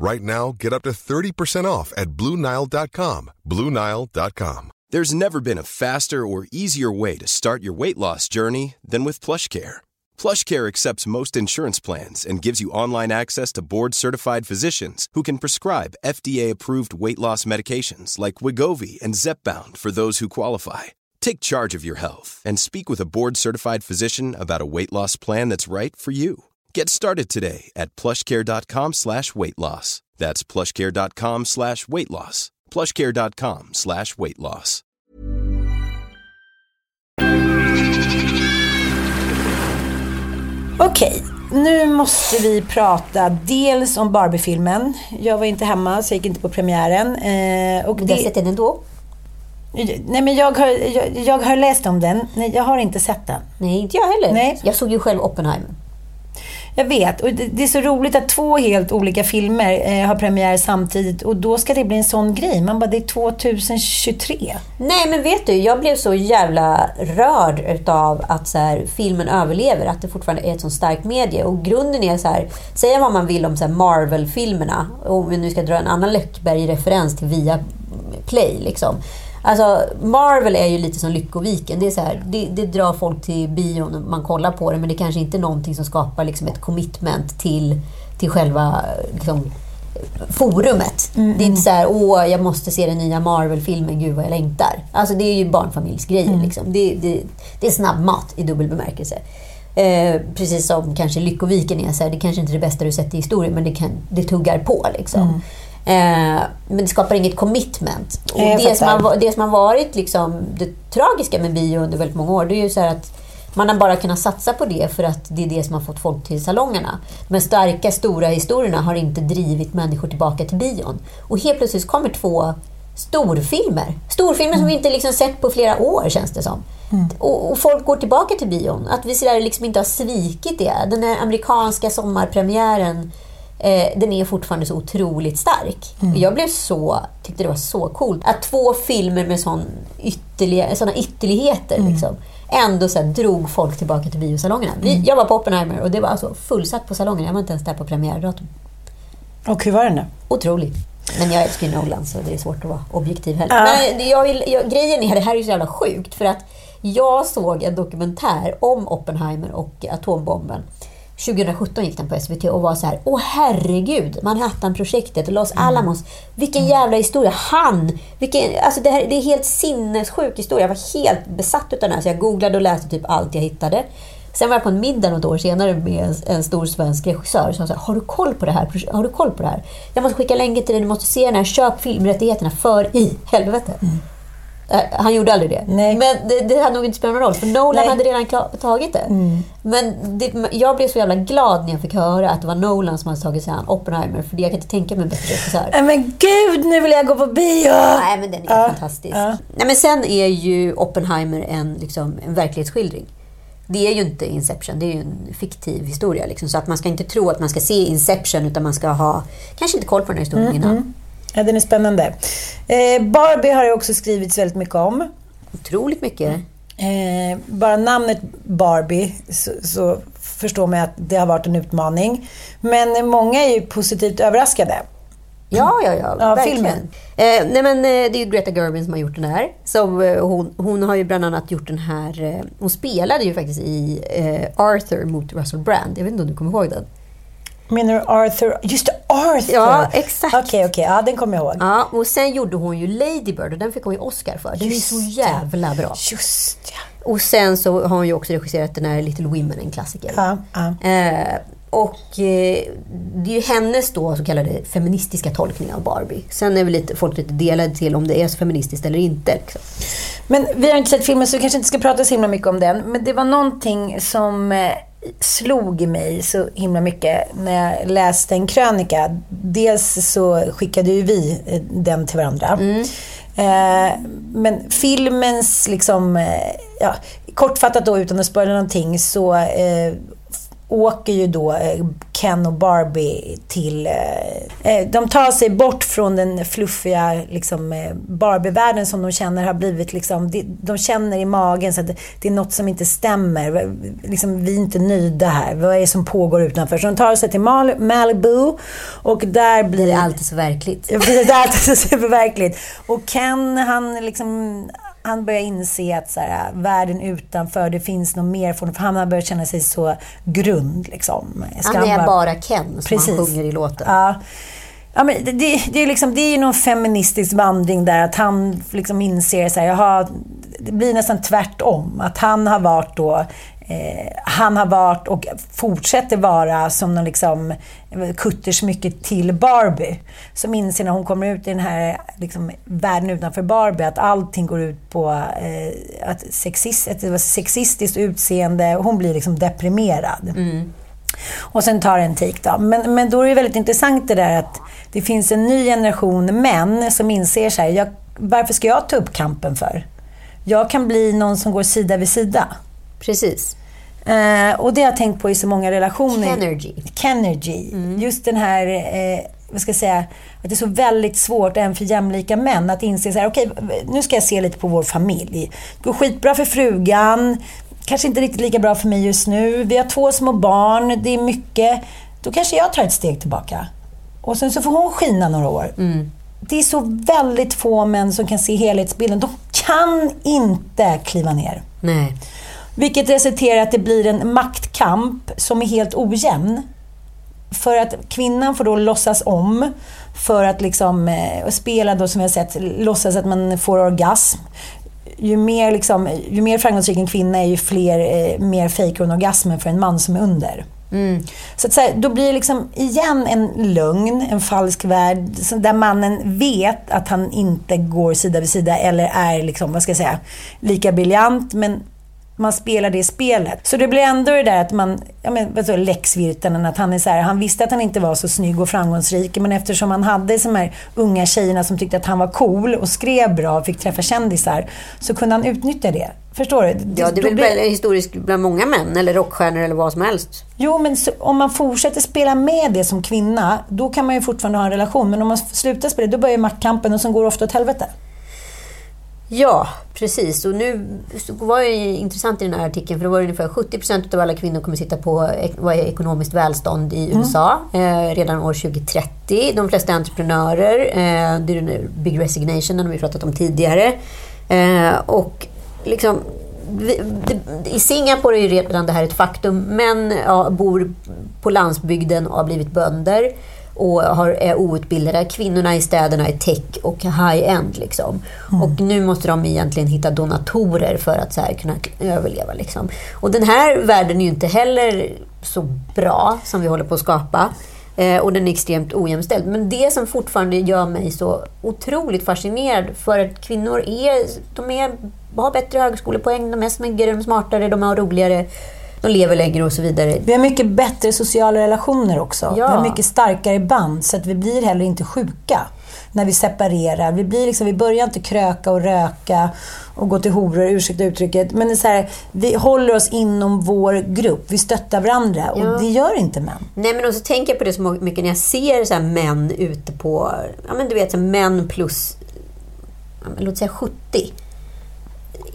S5: Right now, get up to 30% off at BlueNile.com. BlueNile.com.
S6: There's never been a faster or easier way to start your weight loss journey than with PlushCare. PlushCare accepts most insurance plans and gives you online access to board-certified physicians who can prescribe FDA-approved weight loss medications like Wigovi and Zepbound for those who qualify. Take charge of your health and speak with a board-certified physician about a weight loss plan that's right for you. Get started today at plushcare.com slash weight loss. That's plushcare.com slash weight loss. plushcare.com slash weight loss.
S2: Okej, nu måste vi prata dels om Barbie-filmen. Jag var inte hemma, så jag gick inte på premiären. Eh, och
S3: du har sett den ändå?
S2: Nej, men jag har, jag, jag har läst om den. Nej, jag har inte sett den.
S3: Nej, inte jag heller.
S2: Nej.
S3: Jag såg ju själv Oppenheimer.
S2: Jag vet. Och det, det är så roligt att två helt olika filmer eh, har premiär samtidigt och då ska det bli en sån grej. Man bara, det är 2023.
S3: Nej, men vet du, jag blev så jävla rörd utav att så här, filmen överlever, att det fortfarande är ett så starkt medie. Och grunden är så här, säga vad man vill om Marvel-filmerna, om vi nu ska dra en annan Läckberg-referens till via Play liksom. Alltså, Marvel är ju lite som Lyckoviken. Det, är så här, det, det drar folk till bion när man kollar på det, men det kanske inte är någonting som skapar liksom ett commitment till, till själva liksom, forumet. Det är inte så här, åh, jag måste se den nya Marvel-filmen, gud vad jag längtar. Alltså det är ju barnfamiljsgrejer. Liksom. Det, det, det är snabbmat i dubbel bemärkelse. Eh, precis som kanske Lyckoviken är, så här, det kanske inte är det bästa du sett i historien, men det, kan, det tuggar på. Liksom. Eh, men det skapar inget commitment. Och det, som har, det som har varit liksom, det tragiska med bio under väldigt många år, det är ju så att man har bara kunnat satsa på det för att det är det som har fått folk till salongerna. De starka, stora historierna har inte drivit människor tillbaka till bion. Och helt plötsligt kommer två storfilmer. Storfilmer som vi inte liksom sett på flera år, känns det som. Och, och folk går tillbaka till bion. Att vi så där liksom inte har svikit det. Den här amerikanska sommarpremiären eh, den är fortfarande så otroligt stark. Och Jag blev så, tyckte det var så coolt att två filmer med sån ytterliga, såna ytterligheter liksom, ändå så här, drog folk tillbaka till biosalongerna. Vi, jag var på Oppenheimer och det var alltså fullsatt på salongen. Jag var inte ens där på premiärdatum.
S2: Och hur var den då?
S3: Otroligt. Men jag älskar ju Nolan så det är svårt att vara objektiv heller.
S2: Ja.
S3: Men jag vill, jag, grejen är, det här är så jävla sjukt för att jag såg en dokumentär om Oppenheimer och atombomben. 2017 gick den på SVT och var så här, åh herregud, Manhattan-projektet, Los Alamos, vilken jävla historia. Han! Vilken, alltså det, här, det är helt sinnessjuk historia. Jag var helt besatt av den här, så jag googlade och läste typ allt jag hittade. Sen var jag på en middag något år senare med en, en stor svensk regissör som sa har du koll på det här? Har du koll på det här? Jag måste skicka länken till dig, du måste se den här, köp filmrättigheterna för i helvete. Eh, Han gjorde aldrig det.
S2: Nej.
S3: Men det, det hade nog inte spelat någon roll, för Nolan
S2: Nej.
S3: hade redan klar, tagit det. Men det, jag blev så jävla glad när jag fick höra att det var Nolan som hade tagit sig an Oppenheimer, för jag kan inte tänka mig en bättre regissör.
S2: Nej men gud, nu vill jag gå på bio!
S3: Nej, men den är
S2: Ja,
S3: fantastisk.
S2: ja.
S3: Nej, men sen är ju Oppenheimer en, liksom, en verklighetsskildring. Det är ju inte Inception, det är ju en fiktiv historia. Liksom, så att man ska inte tro att man ska se Inception, utan man ska ha kanske inte koll på den här historien
S2: Mm,
S3: innan.
S2: Ja, den är spännande. Eh, Barbie har det också skrivits väldigt mycket om.
S3: Otroligt mycket.
S2: Eh, bara namnet Barbie så, så förstår man att det har varit en utmaning. Men många är ju positivt överraskade.
S3: Ja, ja, ja.
S2: Ja,
S3: verkligen.
S2: filmen.
S3: Eh, nej, men, eh, det är ju Greta Gerwig som har gjort den här. Så, eh, hon, hon har ju bland annat gjort den här... Eh, hon spelade ju faktiskt i Arthur mot Russell Brand. Jag vet inte om du kommer ihåg den?
S2: Menar du Arthur? Just det, Arthur!
S3: Ja, exakt.
S2: Okej, okej. Ja, den kommer jag ihåg.
S3: Ja, och sen gjorde hon ju Lady Bird och den fick hon ju Oscar för. Den
S2: Just
S3: är så jävla bra.
S2: Just ja.
S3: Och sen så har hon ju också regisserat den här Little Women, en klassiker.
S2: Ja, ja.
S3: Eh, och eh, det är ju hennes då så kallade feministiska tolkning av Barbie. Sen är väl lite, folk lite delade till om det är så feministiskt eller inte. Liksom.
S2: Men vi har inte sett filmen så vi kanske inte ska prata så himla mycket om den. Men det var någonting som eh, slog mig så himla mycket när jag läste en krönika. Dels så skickade ju vi eh, den till varandra. Eh, men filmens, liksom, eh, ja, kortfattat då utan att spoila någonting, så eh, åker ju då eh, Ken och Barbie till... eh, eh, De tar sig bort från den fluffiga liksom, Barbie-världen som de känner har blivit... Liksom, de, känner i magen så att det, är något som inte stämmer. Liksom, vi är inte nöjda här. Vad är det som pågår utanför? Så de tar sig till Mal- Malibu och där blir...
S3: Det är alltid så verkligt.
S2: Det är alltid så superverkligt. Och Ken, han liksom... han börjar inse att så här, världen utanför, det finns något mer för han har börjat känna sig så grund. Liksom. Ska
S3: Han är
S2: bara-
S3: bara Ken, som
S2: Precis.
S3: han sjunger i låten.
S2: Ja. Ja, men det, det, det, är liksom, det är ju någon feministisk vandring där, att han liksom inser så här, jaha, det blir nästan tvärtom. Att han har varit då, eh, han har varit och fortsätter vara som någon liksom kuttersmycke till Barbie. Som inser när hon kommer ut i den här liksom, världen utanför Barbie att allting går ut på eh, att sexist, ett sexistiskt utseende. Hon blir liksom deprimerad. Och sen tar det en tik då. Men, men då är det väldigt intressant det där att det finns en ny generation män som inser så här, jag, varför ska jag ta upp kampen för? Jag kan bli någon som går sida vid sida.
S3: Precis.
S2: Eh, och det har jag tänkt på i så många relationer.
S3: Kenergy.
S2: Kenergy. Just den här, eh, vad ska jag säga, att det är så väldigt svårt även för jämlika män att inse så här, okej, nu ska jag se lite på vår familj. Det går skitbra för frugan, kanske inte riktigt lika bra för mig just nu. Vi har två små barn, det är mycket. Då kanske jag tar ett steg tillbaka. Och sen så får hon skina några år. Det är så väldigt få män som kan se helhetsbilden. De kan inte kliva ner.
S3: Nej.
S2: Vilket resulterar i att det blir en maktkamp som är helt ojämn. För att kvinnan får då låtsas om för att liksom eh, spela då som vi har sett, låtsas att man får orgasm. Ju mer, liksom, ju mer framgångsrik en kvinna är, ju fler, eh, mer fejkar hon orgasmen för en man som är under. Så, att, så här, då blir det liksom igen en lögn, en falsk värld, där mannen vet att han inte går sida vid sida eller är liksom, vad ska jag säga, lika briljant. Men man spelar det spelet. Så det blir ändå det där att man, ja men vad så, Lex Virtanen, att han är så här, han visste att han inte var så snygg och framgångsrik, men eftersom han hade de här unga tjejerna som tyckte att han var cool och skrev bra och fick träffa kändisar, så kunde han utnyttja det. Förstår du?
S3: Ja, det är väl
S2: blir-
S3: historiskt bland många män, eller rockstjärnor eller vad som helst.
S2: Jo, men så, om man fortsätter spela med det som kvinna, då kan man ju fortfarande ha en relation. Men om man slutar spela, då börjar maktkampen och sen går det ofta åt helvete.
S3: Ja, precis. Och nu var det intressant i den här artikeln, för det var ungefär 70 procent av alla kvinnor kommer sitta på vad är ekonomiskt välstånd i USA eh, redan år 2030. De flesta entreprenörer, eh, det är den Big Resignation, den har vi pratat om tidigare. Eh, och liksom, vi, det, I Singapore är redan det här ett faktum. Män ja, bor på landsbygden och har blivit bönder och har, är outbildade. Kvinnorna i städerna är tech och high-end. Liksom. Och nu måste de egentligen hitta donatorer för att så här kunna överleva. Liksom. Och den här världen är ju inte heller så bra som vi håller på att skapa. Eh, och den är extremt ojämställd. Men det som fortfarande gör mig så otroligt fascinerad för att kvinnor är, de är, har bättre högskolepoäng, de är snyggare, de är smartare, de är roligare, de lever längre och så vidare.
S2: Vi har mycket bättre sociala relationer också.
S3: Ja.
S2: Vi har mycket starkare band, så att vi blir heller inte sjuka när vi separerar. Vi, blir liksom, vi börjar inte kröka och röka och gå till horor, ursäkta uttrycket. Men det är så här, vi håller oss inom vår grupp. Vi stöttar varandra
S3: Ja.
S2: och det gör inte män.
S3: Nej men också tänker jag på det så mycket när jag ser så män ute på, ja men du vet så män plus, ja, men låt säga 70.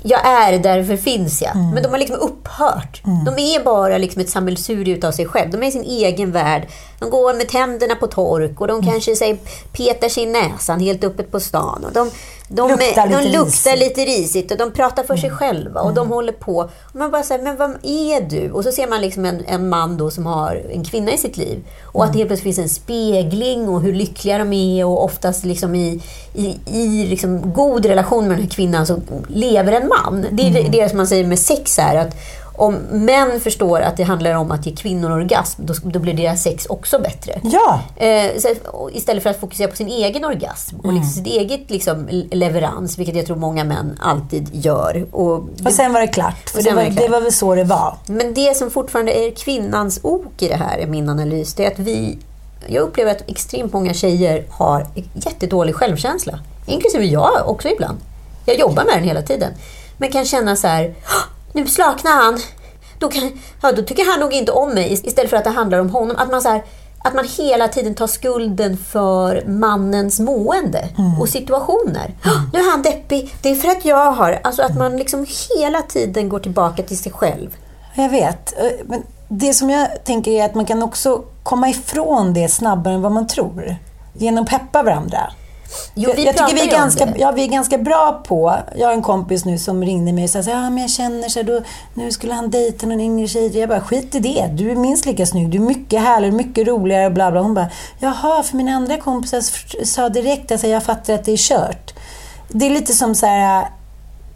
S3: Jag är, därför finns jag. Men de har liksom upphört. De är bara liksom ett sammelsur utav sig själv. De är i sin egen värld. De går med tänderna på tork och de kanske säg, petar sig i näsan helt öppet på stan. Och de, de,
S2: Luktar
S3: de
S2: lite
S3: luktar
S2: risigt.
S3: lite risigt och de pratar för sig själva och de håller på. Och man bara säger, men vem är du? Och så ser man liksom en, en man då som har en kvinna i sitt liv. Och att det helt plötsligt finns en spegling och hur lyckliga de är och oftast liksom i, i, i liksom god relation med den här kvinnan så lever en man. Det är det som man säger med sex här. Att om män förstår att det handlar om att ge kvinnor orgasm, då, då blir deras sex också bättre.
S2: Ja,
S3: Eh, så, istället för att fokusera på sin egen orgasm och liksom sitt eget liksom, leverans, vilket jag tror många män alltid gör. Och
S2: och sen var det klart. För det
S3: var
S2: var,
S3: det klart.
S2: det var väl så det var.
S3: men det som fortfarande är kvinnans ok i det här, är min analys, det är att vi... Jag upplever att extremt många tjejer har jättedålig självkänsla. Inklusive jag också ibland. Jag jobbar med den hela tiden. Men kan känna så här, "Åh, nu slaknar han. Då, kan, ja, då tycker han nog inte om mig. Istället för att det handlar om honom. Att man, så här, att man hela tiden tar skulden för mannens mående och situationer. "Åh, Nu är han deppig. Det är för att jag har... Alltså att man liksom hela tiden går tillbaka till sig själv.
S2: Jag vet. Eh, Men det som jag tänker är att man kan också komma ifrån det snabbare än vad man tror. Genom att peppa varandra.
S3: Jo,
S2: jag, jag tycker vi är, ganska, ja, vi är ganska bra på... Jag har en kompis nu som ringde mig och sa ja, men jag känner så här, då, nu skulle han dejta någon yngre tjej. Jag bara, skit i det. Du är minst lika snygg. Du är mycket härligare, mycket roligare bla bla. Hon bara, jaha, för mina andra kompisar sa direkt att alltså, jag fattar att det är kört. Det är lite som så här,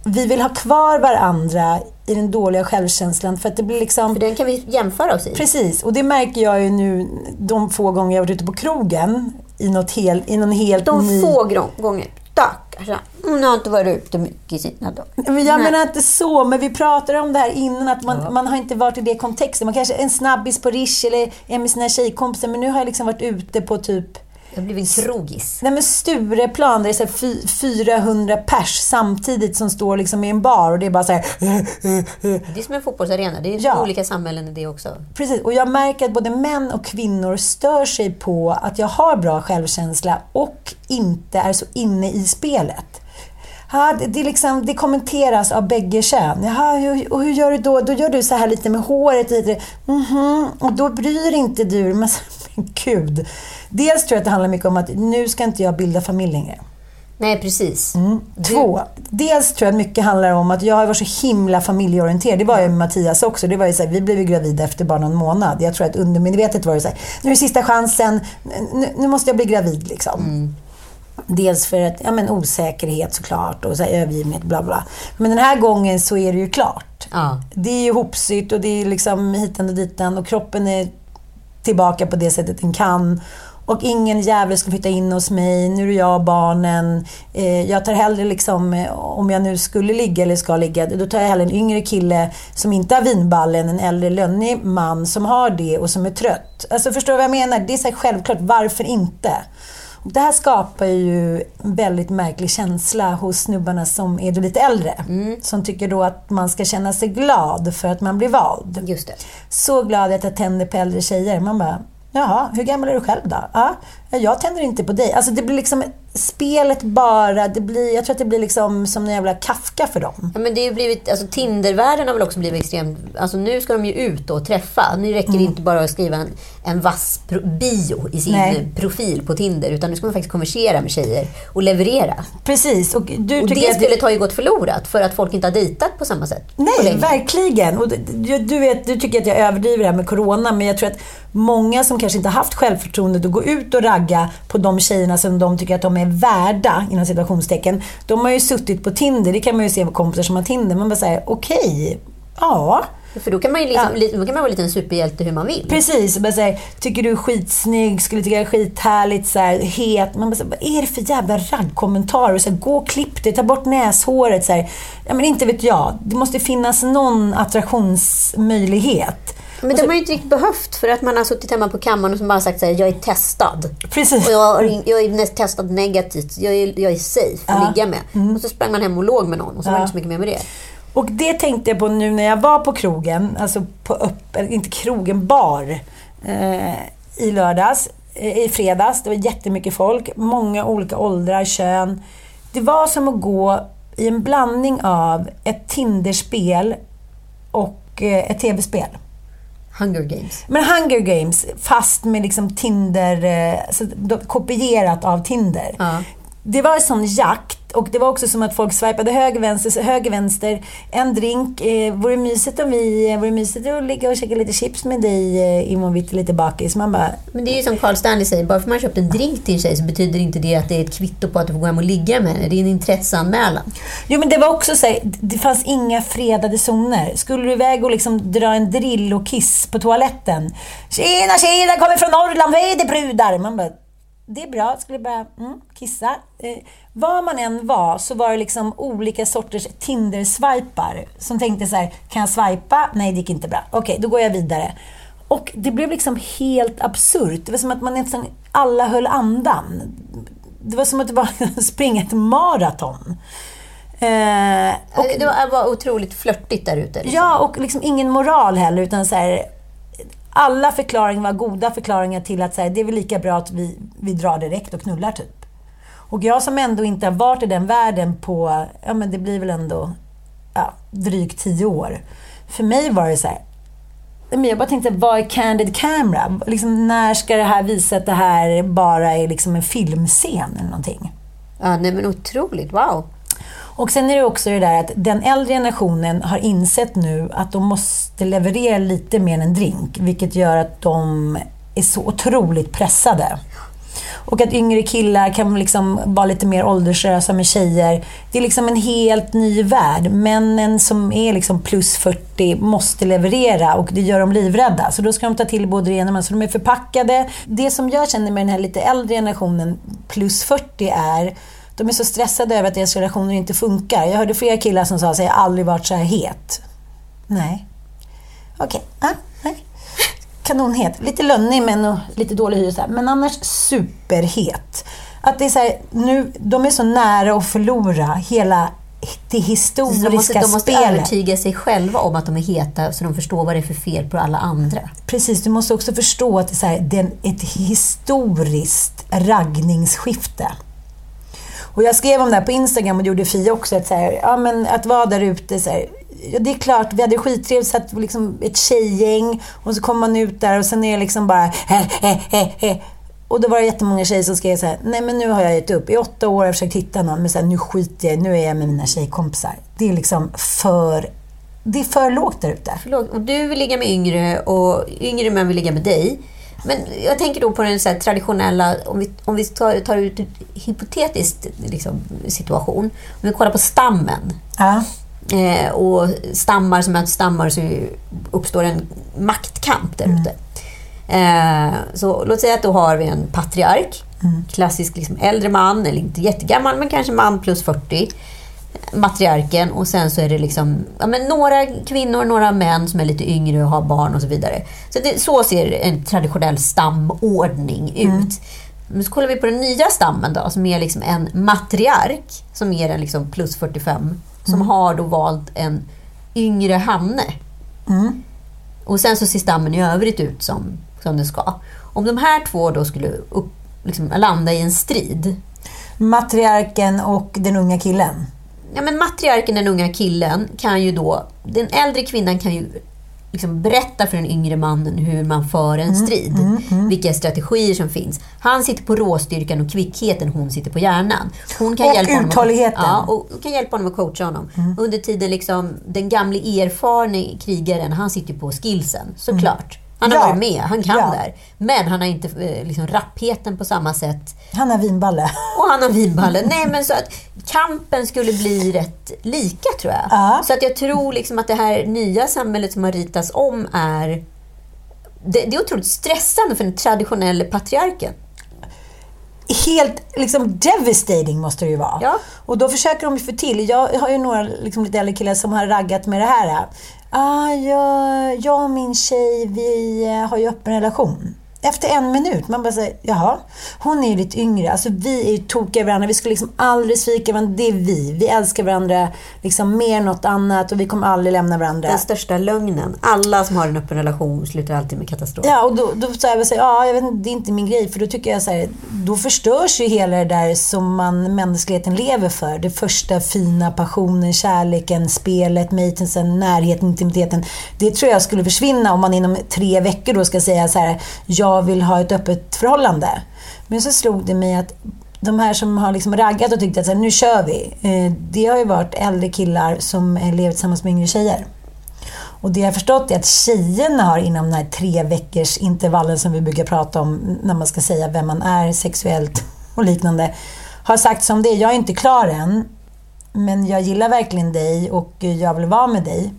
S2: vi vill ha kvar varandra i den dåliga självkänslan för att det blir liksom...
S3: För den kan vi jämföra oss i.
S2: Precis, och det märker jag ju nu de få gånger jag varit ute på krogen i, något hel, i någon helt
S3: De
S2: ny...
S3: få gånger. Stackars Hon har inte varit ute mycket i sina dagar.
S2: Men jag
S3: Nej.
S2: menar inte så, men vi pratade om det här innan att man, man har inte varit i det kontexten. Man kanske är en snabbis på Rish eller är med sina tjejkompisar, men nu har jag liksom varit ute på typ
S3: Har blivit en krogis.
S2: Nej men Stureplan, där det är så här fy- 400 pers samtidigt som står liksom i en bar och det är bara så här.
S3: Det är som en fotbollsarena. Det är
S2: Ja.
S3: olika samhällen i det också.
S2: Precis, och jag märker att både män och kvinnor stör sig på att jag har bra självkänsla och inte är så inne i spelet. Ja, det, det, liksom, det kommenteras av bägge kön. Jaha, hur, och hur gör du då? Då gör du så här lite med håret. Lite, mhm, och då bryr inte du men gud. Dels tror jag att det handlar mycket om att nu ska inte jag bilda familj längre.
S3: Nej, precis.
S2: Mm. Två, dels tror jag att mycket handlar om att jag har varit så himla familjeorienterad. Det var jag med Mattias också. Det var ju så här, vi blev ju gravida efter bara någon månad. Jag tror att undermedvetet var det så här, nu är det sista chansen, nu, nu måste jag bli gravid liksom. Dels för att, ja men osäkerhet såklart och så här, övergivenhet, bla bla. Men den här gången så är det ju klart.
S3: Ja.
S2: Det är ju hopsytt och det är liksom hitan och ditan och kroppen är tillbaka på det sättet den kan. Och ingen jävel ska flytta in hos mig. Nu är det jag och barnen. Eh, jag tar hellre liksom, eh, om jag nu skulle ligga eller ska ligga, då tar jag hellre en yngre kille som inte har vinballen, en äldre lönnig man som har det och som är trött. Alltså förstår du vad jag menar? Det är så självklart, varför inte? Det här skapar ju en väldigt märklig känsla hos snubbarna som är lite äldre. Som tycker då att man ska känna sig glad för att man blir vald.
S3: Just det.
S2: Så glad att jag tänder på äldre tjejer. Man bara, jaha, hur gammal är du själv då? Ja, jag tänder inte på dig. Alltså det blir liksom spelet bara, det blir, jag tror att det blir liksom som en jävla Kafka för dem.
S3: Ja, men det har blivit, alltså Tindervärlden har väl också blivit extremt... Alltså nu ska de ju ut och träffa. Nu räcker det inte bara att skriva en, en vass bio i sin
S2: Nej.
S3: profil på Tinder. Utan nu ska man faktiskt konversera med tjejer och leverera.
S2: Precis, och du
S3: Och det spelet har ju gått förlorat för att folk inte har dejtat på samma sätt.
S2: Nej, verkligen. Och du, du, vet, du tycker att jag överdriver det här med Corona, men jag tror att många som kanske inte haft självförtroendet att gå ut och ragga på de tjejerna som de tycker att de är värda, inom situationstecken. De har ju suttit på Tinder, det kan man ju se på kompisar som har Tinder. Man bara säger okej, ja.
S3: För då kan man ju liksom,
S2: Ja.
S3: då kan man vara lite en superhjälte hur man vill.
S2: Precis, bara säger, tycker du är skitsnygg, skulle tycka det är skithärligt, så här, het. Man bara, så här, vad är det för jävla raggkommentarer? Så här, gå och klipp dig, ta bort näshåret. Så här. Ja, men inte vet jag. Det måste finnas någon attraktionsmöjlighet.
S3: Men de har ju inte riktigt behövt för att man har suttit hemma på kammaren och som bara sagt så här, jag är testad.
S2: Precis.
S3: Och jag, jag är testad negativt. Jag är, jag är safe att
S2: Ja.
S3: ligga med. Och så sprang man hem och låg med någon och så var det
S2: Ja.
S3: inte så mycket mer med det.
S2: Och det tänkte jag på nu när jag var på krogen, alltså på upp, eller inte krogen, bar. Eh, I lördags, eh, i fredags. Det var jättemycket folk, många olika åldrar, kön. Det var som att gå i en blandning av ett Tinderspel och eh, ett tv-spel.
S3: Hunger Games.
S2: Men Hunger Games, fast med liksom Tinder, alltså, kopierat av Tinder.
S3: Ja.
S2: Det var en sån jakt och det var också som att folk swipade höger, vänster, höger, vänster. En drink. Eh, vore det mysigt om vi, eh, vore mysigt att ligga och käka lite chips med dig eh, imorgon bitti, lite bakis? Man bara,
S3: Men det är ju som Carl Stanley säger, bara för man köpt en drink till en tjej så betyder inte det att det är ett kvitto på att du får gå hem och ligga med henne. Det är en intresseanmälan.
S2: Jo men det var också så här, det fanns inga fredade zoner. Skulle du iväg och liksom dra en drill och kiss på toaletten. Tjena tjena, kommer från Norrland, vad är det brudar? Man bara, det är bra. Skulle bara mm, kissa. Eh, var man än var så var det liksom olika sorters Tinder-swipar. Som tänkte så här, kan jag swipa? Nej, det gick inte bra. Okej, då går jag vidare. Och det blev liksom helt absurt. Det var som att man nästan alla höll andan. Det var som att det var springa ett maraton. Eh, och,
S3: det var, var otroligt flörtigt där ute. Liksom.
S2: ja, och liksom ingen moral heller. Utan så här, alla förklaringar var goda förklaringar till att säga det är väl lika bra att vi, vi drar direkt och knullar typ. Och jag som ändå inte har varit i den världen på, ja men det blir väl ändå ja, drygt tio år. För mig var det så här, men jag bara tänkte, vad är candid camera? Liksom, när ska det här visa att det här bara är liksom en filmscen eller någonting?
S3: Ja, nej men otroligt. Wow.
S2: Och sen är det också det där att den äldre generationen har insett nu att de måste leverera lite mer än en drink, vilket gör att de är så otroligt pressade. Och att yngre killar kan liksom vara lite mer ålderslösa med tjejer. Det är liksom en helt ny värld. Männen som är liksom plus 40 måste leverera och det gör dem livrädda. Så då ska de ta till både det ena och det andra. Så de är förpackade. Det som jag känner med den här lite äldre generationen, plus 40, är de är så stressade över att deras relationer inte funkar. Jag hörde flera killar som sa att jag aldrig varit så här het. Nej. Okej. Okay. Ah, nej. Kanonhet. Lite lönnig men och lite dålig hyra. Men annars superhet. Att det är så här, nu, de är så nära att förlora hela det historiska
S3: de måste, de måste
S2: spelet.
S3: övertyga sig själva om att de är heta så de förstår vad det är för fel på alla andra.
S2: Precis, du måste också förstå att det är, så här, det är ett historiskt raggningsskifte. Och jag skrev om det här på Instagram och det gjorde Fia också. Att, så här, ja, men att vara där ute. Så här, ja, det är klart, vi hade skittrevligt. Satt liksom ett tjejgäng och så kommer man ut där och sen är det liksom bara he, he, he, he. Och då var det jättemånga tjejer som skrev så här, nej men nu har jag gett upp. I åtta år har jag försökt hitta någon, men så här, nu skiter jag Nu är jag med mina tjejkompisar. Det är liksom för... Det är för lågt där ute.
S3: Och du vill ligga med yngre och yngre män vill ligga med dig. Men jag tänker då på den så traditionella, om vi, om vi tar, tar ut en hypotetisk liksom, situation. Om vi kollar på stammen.
S2: Ja.
S3: Eh, och stammar som möter stammar så uppstår en maktkamp där ute. Mm. Eh, så låt säga att då har vi en patriark. Mm. Klassisk liksom, äldre man, eller inte jättegammal, men kanske man plus 40 matriarken och sen så är det liksom, ja, men några kvinnor, några män som är lite yngre och har barn och så vidare. Så, det, så ser en traditionell stamordning mm. ut. Men så kollar vi på den nya stammen då, som är liksom en matriark, som är en liksom plus 45, som mm. har då valt en yngre hanne.
S2: Mm.
S3: Och sen så ser stammen i övrigt ut som, som den ska. Om de här två då skulle upp, liksom, landa i en strid.
S2: Matriarken och den unga killen?
S3: Ja, men matriarken, den unga killen, kan ju då... Den äldre kvinnan kan ju liksom berätta för den yngre mannen hur man för en mm, strid. Mm, mm, mm. Vilka strategier som finns. Han sitter på råstyrkan och kvickheten, hon sitter på hjärnan. Hon kan
S2: och
S3: hjälpa
S2: uthålligheten.
S3: Honom, ja, och kan hjälpa honom att coacha honom. Mm. Under tiden, liksom, den gamle erfarne krigaren, han sitter på skillsen, såklart. Han har ja. varit med, han kan ja. där. Men han har inte eh, liksom, rappheten på samma sätt.
S2: Han har vinballe.
S3: Och han har vinballe. Nej, men så att kampen skulle bli rätt lika, tror jag.
S2: Ja.
S3: Så att jag tror liksom att det här nya samhället som har ritats om är... Det, det är otroligt stressande för den traditionella patriarken
S2: helt liksom devastating måste det ju vara.
S3: Ja.
S2: Och då försöker de ju få till. Jag har ju några liksom, lite äldre killar som har raggat med det här. Ah, jag, jag och min tjej, vi eh, har ju öppen relation. Efter en minut, man bara säger, jaha, hon är ju lite yngre. Alltså vi är ju tokiga varandra. Vi skulle liksom aldrig svika varandra. Det är vi. Vi älskar varandra liksom mer än något annat och vi kommer aldrig lämna varandra.
S3: Den största lögnen. Alla som har en öppen relation slutar alltid med katastrof.
S2: Ja, och då, då så jag, ja, jag vet inte, det är inte min grej. För då tycker jag så här, då förstörs ju hela det där som man, mänskligheten lever för. Det första fina, passionen, kärleken, spelet, matensen, närheten, intimiteten. Det tror jag skulle försvinna om man inom tre veckor då ska säga så här, jag jag vill ha ett öppet förhållande. Men så slog det mig att de här som har liksom raggat och tyckt att så här, nu kör vi. Eh, det har ju varit äldre killar som lever tillsammans med yngre tjejer. Och det jag har förstått är att tjejerna har inom den här tre veckors intervallen som vi brukar prata om när man ska säga vem man är sexuellt och liknande. Har sagt som det, jag är inte klar än. Men jag gillar verkligen dig och jag vill vara med dig.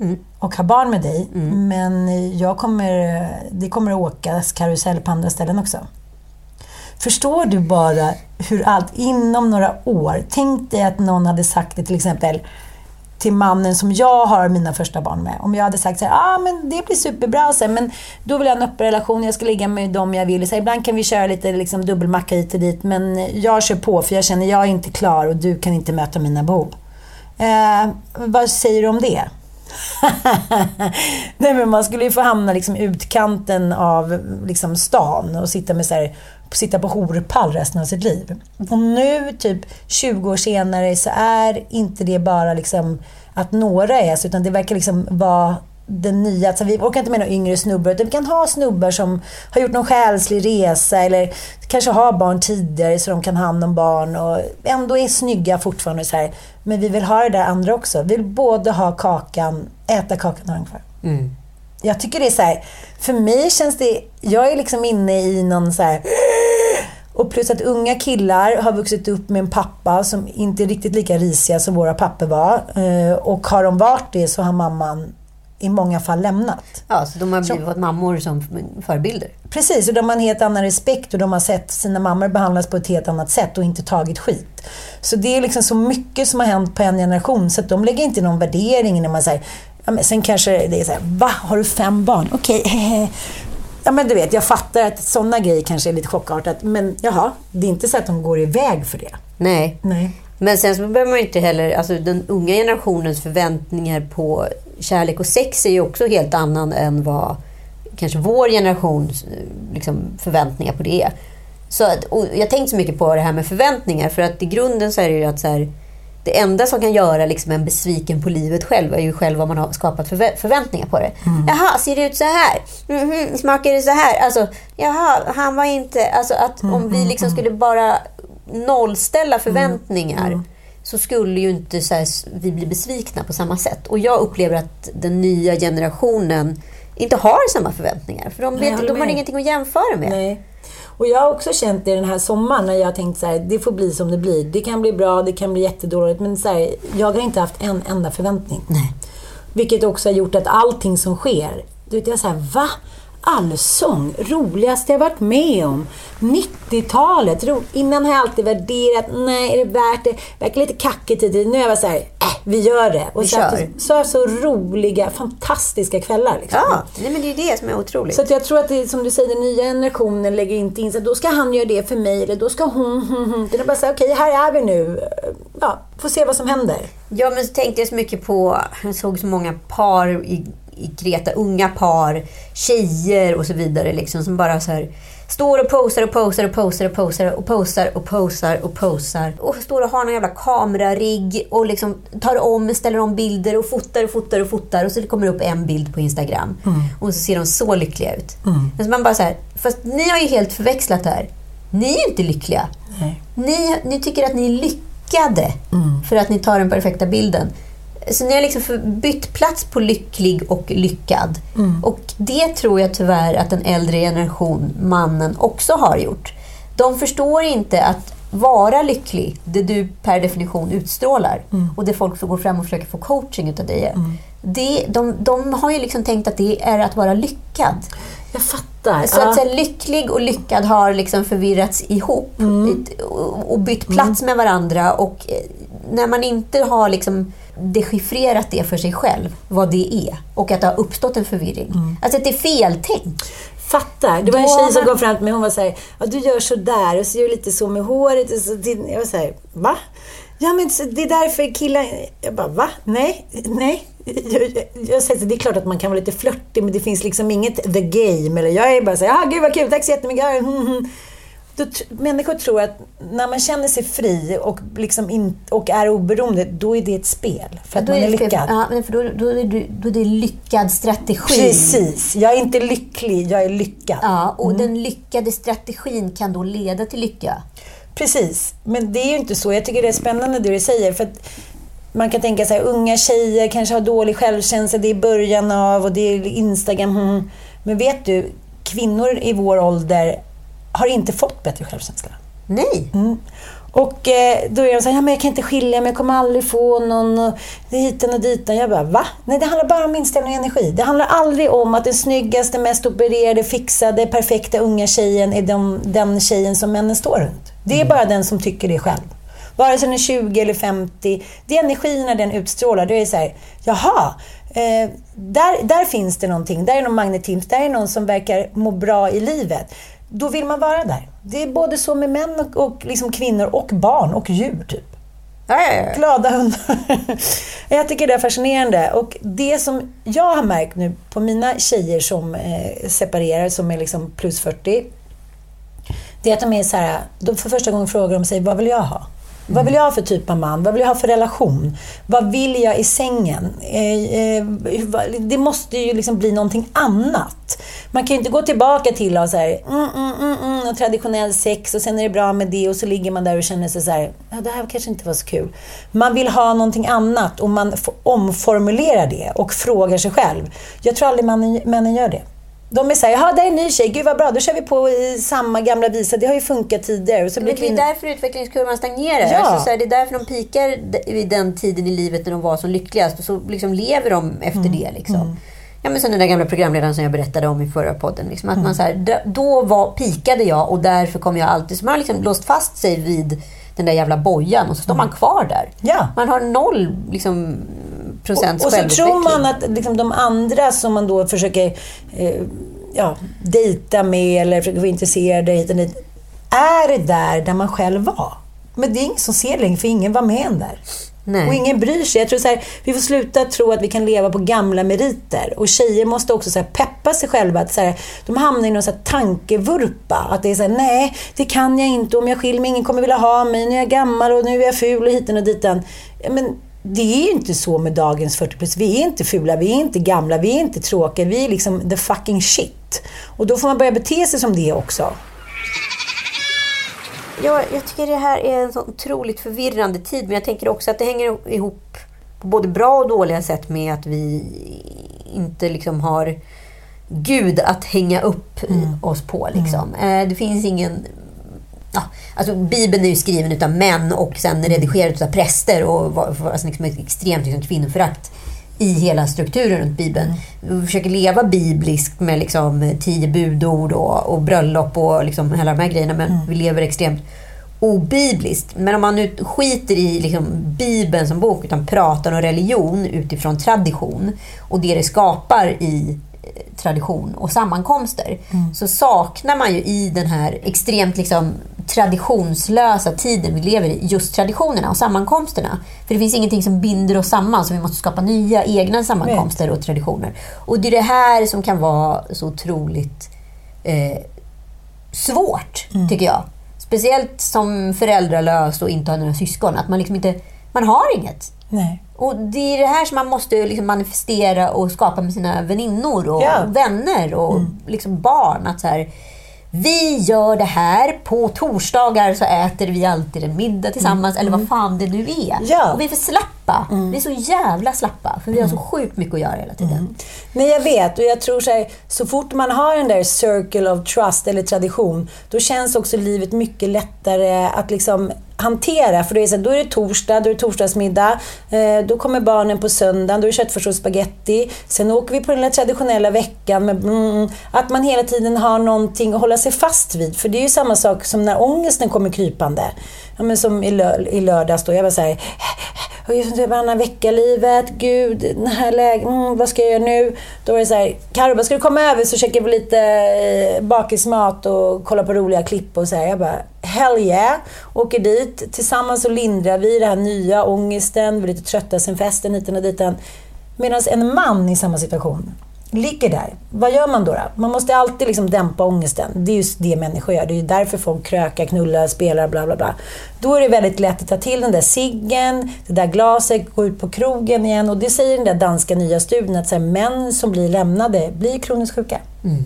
S3: Mm
S2: och ha barn med dig.
S3: Mm.
S2: Men jag kommer, det kommer att åkas karusell på andra ställen också. Förstår du bara hur allt, inom några år, tänk dig att någon hade sagt det till exempel till mannen som jag har mina första barn med. Om jag hade sagt så här, ah, men det blir superbra, här, men då vill jag ha en öppen relation, jag ska ligga med dem jag vill. Så här, ibland kan vi köra lite liksom, dubbelmacka hit och dit, men jag kör på för jag känner jag är inte klar och du kan inte möta mina behov. Eh, vad säger du om det? Nej men man skulle ju få hamna liksom utkanten av liksom stan och sitta med så här, sitta på horpall resten av sitt liv. Och nu, typ 20 år senare, så är inte det bara liksom att några är så, utan det verkar liksom vara den nya. Alltså, vi orkar inte med några yngre snubbar. Utan vi kan ha snubbar som har gjort någon själslig resa eller kanske har barn tidigare så de kan ha hand om barn och ändå är snygga fortfarande. Så här. Men vi vill ha det där andra också. Vi vill både ha kakan, äta kakan och ha den kvar. Jag tycker det är så här, för mig känns det, jag är liksom inne i någon så här och plus att unga killar har vuxit upp med en pappa som inte är riktigt lika risiga som våra pappor var. Eh, Och har de varit det så har mamman i många fall lämnat.
S3: Ja, så de har blivit fått mammor som förebilder.
S2: Precis, och de har en helt annan respekt och de har sett sina mammor behandlas på ett helt annat sätt och inte tagit skit. Så det är liksom så mycket som har hänt på en generation så att de lägger inte någon värdering när man säger ja, men sen kanske det är så här, va? Har du fem barn? Okej, hehe. Ja men du vet, jag fattar att sådana grejer kanske är lite chockartat men jaha, det är inte så att de går iväg för det.
S3: Nej.
S2: Nej.
S3: Men sen så behöver man ju inte heller, alltså den unga generationens förväntningar på kärlek och sex är ju också helt annan än vad kanske vår generations liksom, förväntningar på det är. Så att, jag tänkte så mycket på det här med förväntningar för att i grunden så är det ju att så här, det enda som kan göra liksom en besviken på livet själv är ju själv vad man har skapat förvä- förväntningar på det. Jaha, ser det ut så här? Mhm, smakar det så här? Alltså, jaha, han var inte... Alltså att om vi liksom skulle bara nollställa förväntningar så skulle ju inte så här, vi bli besvikna på samma sätt. Och jag upplever att den nya generationen inte har samma förväntningar. För de, vet, de har ingenting att jämföra med.
S2: Nej. Och jag har också känt det den här sommaren när jag har tänkt så här, det får bli som det blir. Det kan bli bra, det kan bli jättedåligt. Men så här, jag har inte haft en enda förväntning.
S3: Nej.
S2: Vilket också har gjort att allting som sker, du vet jag säger va? Allsång, roligaste jag varit med om. 90-talet, ro- innan har jag alltid värderat, nej är det värt det? Verkar lite kackigt hit Nu är jag såhär, äh, vi gör det. Och
S3: Vi
S2: så,
S3: kör.
S2: så har jag så roliga, fantastiska kvällar. Liksom.
S3: Ja, nej, men det är det som är otroligt.
S2: Så jag tror att det som du säger, den nya generationen lägger inte in så att då ska han göra det för mig eller då ska hon, hon, hon. Det är bara så här, okej här är vi nu. Ja, får se vad som händer.
S3: Ja, men så tänkte jag så mycket på... Jag såg så många par i, i Kreta, unga par, tjejer och så vidare, liksom, som bara så här står och posar och posar och posar och posar och posar och posar och posar och står och har någon jävla kamerarigg och liksom tar om, ställer om bilder och fotar och fotar och fotar och så det kommer upp en bild på Instagram och så ser de så lyckliga ut. Men så man bara så här, fast ni har ju helt förväxlat det här. Ni är inte lyckliga.
S2: Nej.
S3: Ni, ni tycker att ni är lyckade för att ni tar den perfekta bilden. Så ni har liksom bytt plats på lycklig och lyckad. Och det tror jag tyvärr att en äldre generation, mannen, också har gjort. De förstår inte att vara lycklig, det du per definition utstrålar och det folk som går fram och försöker få coaching utav dig är. Det, de, de har ju liksom tänkt att det är att vara lyckad.
S2: Jag fattar.
S3: Så att så här, lycklig och lyckad har liksom förvirrats ihop Ett- och bytt plats med varandra. Och eh, när man inte har liksom dechiffrerat det för sig själv, vad det är, och att det har uppstått en förvirring. Alltså att det är feltänkt.
S2: Fattar. Det var en tjej som kom fram till mig hon var såhär, ja du gör så där och så gör du lite så med håret. Och så, jag var såhär, va? Ja men så det är därför killar... Jag bara, va? Nej, nej. Jag, jag, jag säger så, det är klart att man kan vara lite flörtig men det finns liksom inget the game. Eller jag är bara såhär, ja gud vad kul, tack så jättemycket. Mm, mm. Då, människor tror att när man känner sig fri och, liksom in, och är oberoende, då är det ett spel. För att man är lyckad.
S3: Ja, men för då, då, är du, då är det lyckad strategi.
S2: Precis. Jag är inte lycklig, jag är lyckad.
S3: Ja, och den lyckade strategin kan då leda till lycka.
S2: Precis, men det är ju inte så. Jag tycker det är spännande det du säger. För att man kan tänka sig unga tjejer kanske har dålig självkänsla, det är början av och det är Instagram. hmm. Men vet du, kvinnor i vår ålder har inte fått bättre självkänsla.
S3: Nej.
S2: Mm. Och eh, då är de så här, ja, men jag kan inte skilja mig, jag kommer aldrig få någon och hiten och ditan. Jag bara, va? Nej, det handlar bara om inställning och energi. Det handlar aldrig om att den snyggaste, mest opererade, fixade, perfekta unga tjejen är de, den tjejen som männen står runt. Det är bara den som tycker det själv. Vare sig den är 20 eller 50. Det är energierna den utstrålar. Det är så här, jaha, eh, där, där finns det någonting. Där är någon magnetism. Där är någon som verkar må bra i livet. Då vill man vara där. Det är både så med män och, och liksom kvinnor och barn och djur. Typ.
S3: Ja.
S2: Glada hundar. Jag tycker det är fascinerande. Och det som jag har märkt nu på mina tjejer som eh, separerar, som är liksom plus 40. Det är att de är så här, de för första gången frågar de sig, vad vill jag ha? Vad vill jag ha för typ av man? Vad vill jag ha för relation? Vad vill jag i sängen? Eh, eh, det måste ju liksom bli någonting annat. Man kan ju inte gå tillbaka till och så här, mm, mm, mm, mm, och traditionell sex och sen är det bra med det och så ligger man där och känner sig så här, ja, det här kanske inte var så kul. Man vill ha någonting annat och man omformulerar det och frågar sig själv. Jag tror aldrig männen gör det. De är såhär, jaha, där är en ny tjej, gud vad bra, då kör vi på i samma gamla visa, det har ju funkat tidigare. Och så
S3: blir det är därför utvecklingskurvan stagnerar.
S2: Ja.
S3: Alltså, så här, det är därför de pikar vid den tiden i livet när de var som lyckligast. Och så liksom lever de efter mm. det. Liksom. Mm. Ja, men som den där gamla programledaren som jag berättade om i förra podden. Liksom, att mm. man så här, då var, pikade jag och därför kommer jag alltid... Så man har liksom låst fast sig vid den där jävla bojan och så står man mm. kvar där.
S2: Ja.
S3: Man har noll liksom, procents
S2: Och, och så tror man att liksom, de andra som man då försöker eh, ja, dejta med eller försöker få intresserade hit och dit, är där där man själv var. Men det är ingen som ser längre, för ingen var med en där. Nej. Och ingen bryr sig. Jag tror så här, vi får sluta tro att vi kan leva på gamla meriter. Och tjejer måste också så peppa sig själva. Att så här, de hamnar i någon så tankevurpa. Att det är så här, nej, det kan jag inte. Om jag skiljer mig, ingen kommer vilja ha mig. Nu är jag gammal och nu är jag ful och hiten och ditan. Men det är ju inte så med dagens 40 plus. Vi är inte fula, vi är inte gamla, vi är inte tråkiga. Vi är liksom the fucking shit. Och då får man börja bete sig som det också.
S3: Ja, jag tycker det här är en så otroligt förvirrande tid. Men jag tänker också att det hänger ihop på både bra och dåliga sätt med att vi inte liksom har Gud att hänga upp mm. oss på. Liksom. Mm. Det finns ingen ja, alltså Bibeln är ju skriven av män och sen redigerad av präster och var, alltså liksom ett extremt liksom, kvinnoförakt i hela strukturen runt Bibeln. Vi försöker leva bibliskt med liksom, tio budord och, och bröllop och liksom, hela de här grejerna men mm. vi lever extremt obibliskt. Men om man nu skiter i liksom, Bibeln som bok utan pratar om religion utifrån tradition och det det skapar i tradition och sammankomster mm. så saknar man ju i den här extremt liksom, traditionslösa tiden vi lever i, just traditionerna och sammankomsterna. För det finns ingenting som binder oss samman, så vi måste skapa nya egna sammankomster och traditioner. Och det är det här som kan vara så otroligt eh, svårt, mm. tycker jag. Speciellt som föräldralös och inte har några syskon. Att man liksom inte, man har inget.
S2: Nej.
S3: Och Det är det här som man måste liksom manifestera och skapa med sina väninnor och ja. vänner och mm. liksom barn. Att så här, vi gör det här. På torsdagar så äter vi alltid en middag tillsammans, mm. eller vad mm. fan det nu är.
S2: Ja.
S3: Och vi är för slappa. Mm. Vi är så jävla slappa, för vi har så mm. sjukt mycket att göra hela tiden. Mm.
S2: Nej, jag vet. Och jag tror så här, så fort man har den där circle of trust, eller tradition, då känns också livet mycket lättare att liksom hantera. För då är, så, då är det torsdag, då är det torsdagsmiddag. Eh, då kommer barnen på söndagen, då är det köttfärssås och spagetti. Sen åker vi på den traditionella veckan. Med, mm, mm, att man hela tiden har någonting att hålla sig fast vid. För det är ju samma sak som när ångesten kommer krypande. Ja, men som i, lör, i lördags då. Jag var såhär, varannan vecka-livet, gud, den här läget, mm, vad ska jag göra nu? Då var det såhär, Carro, ska du komma över så käkar vi lite eh, bakismat och kolla på roliga klipp och så här. Jag bara, hell yeah! Åker dit. Tillsammans så lindrar vi den här nya ångesten, vi är lite trötta sen festen hiten och ditan. Medan en man i samma situation ligger där. Vad gör man då? då? Man måste alltid liksom dämpa ångesten. Det är just det människor gör. Det är därför folk krökar, knullar, spelar, bla bla bla. Då är det väldigt lätt att ta till den där ciggen, det där glaset, gå ut på krogen igen. Och det säger den där danska nya studien att så här, män som blir lämnade blir kroniskt sjuka. Mm.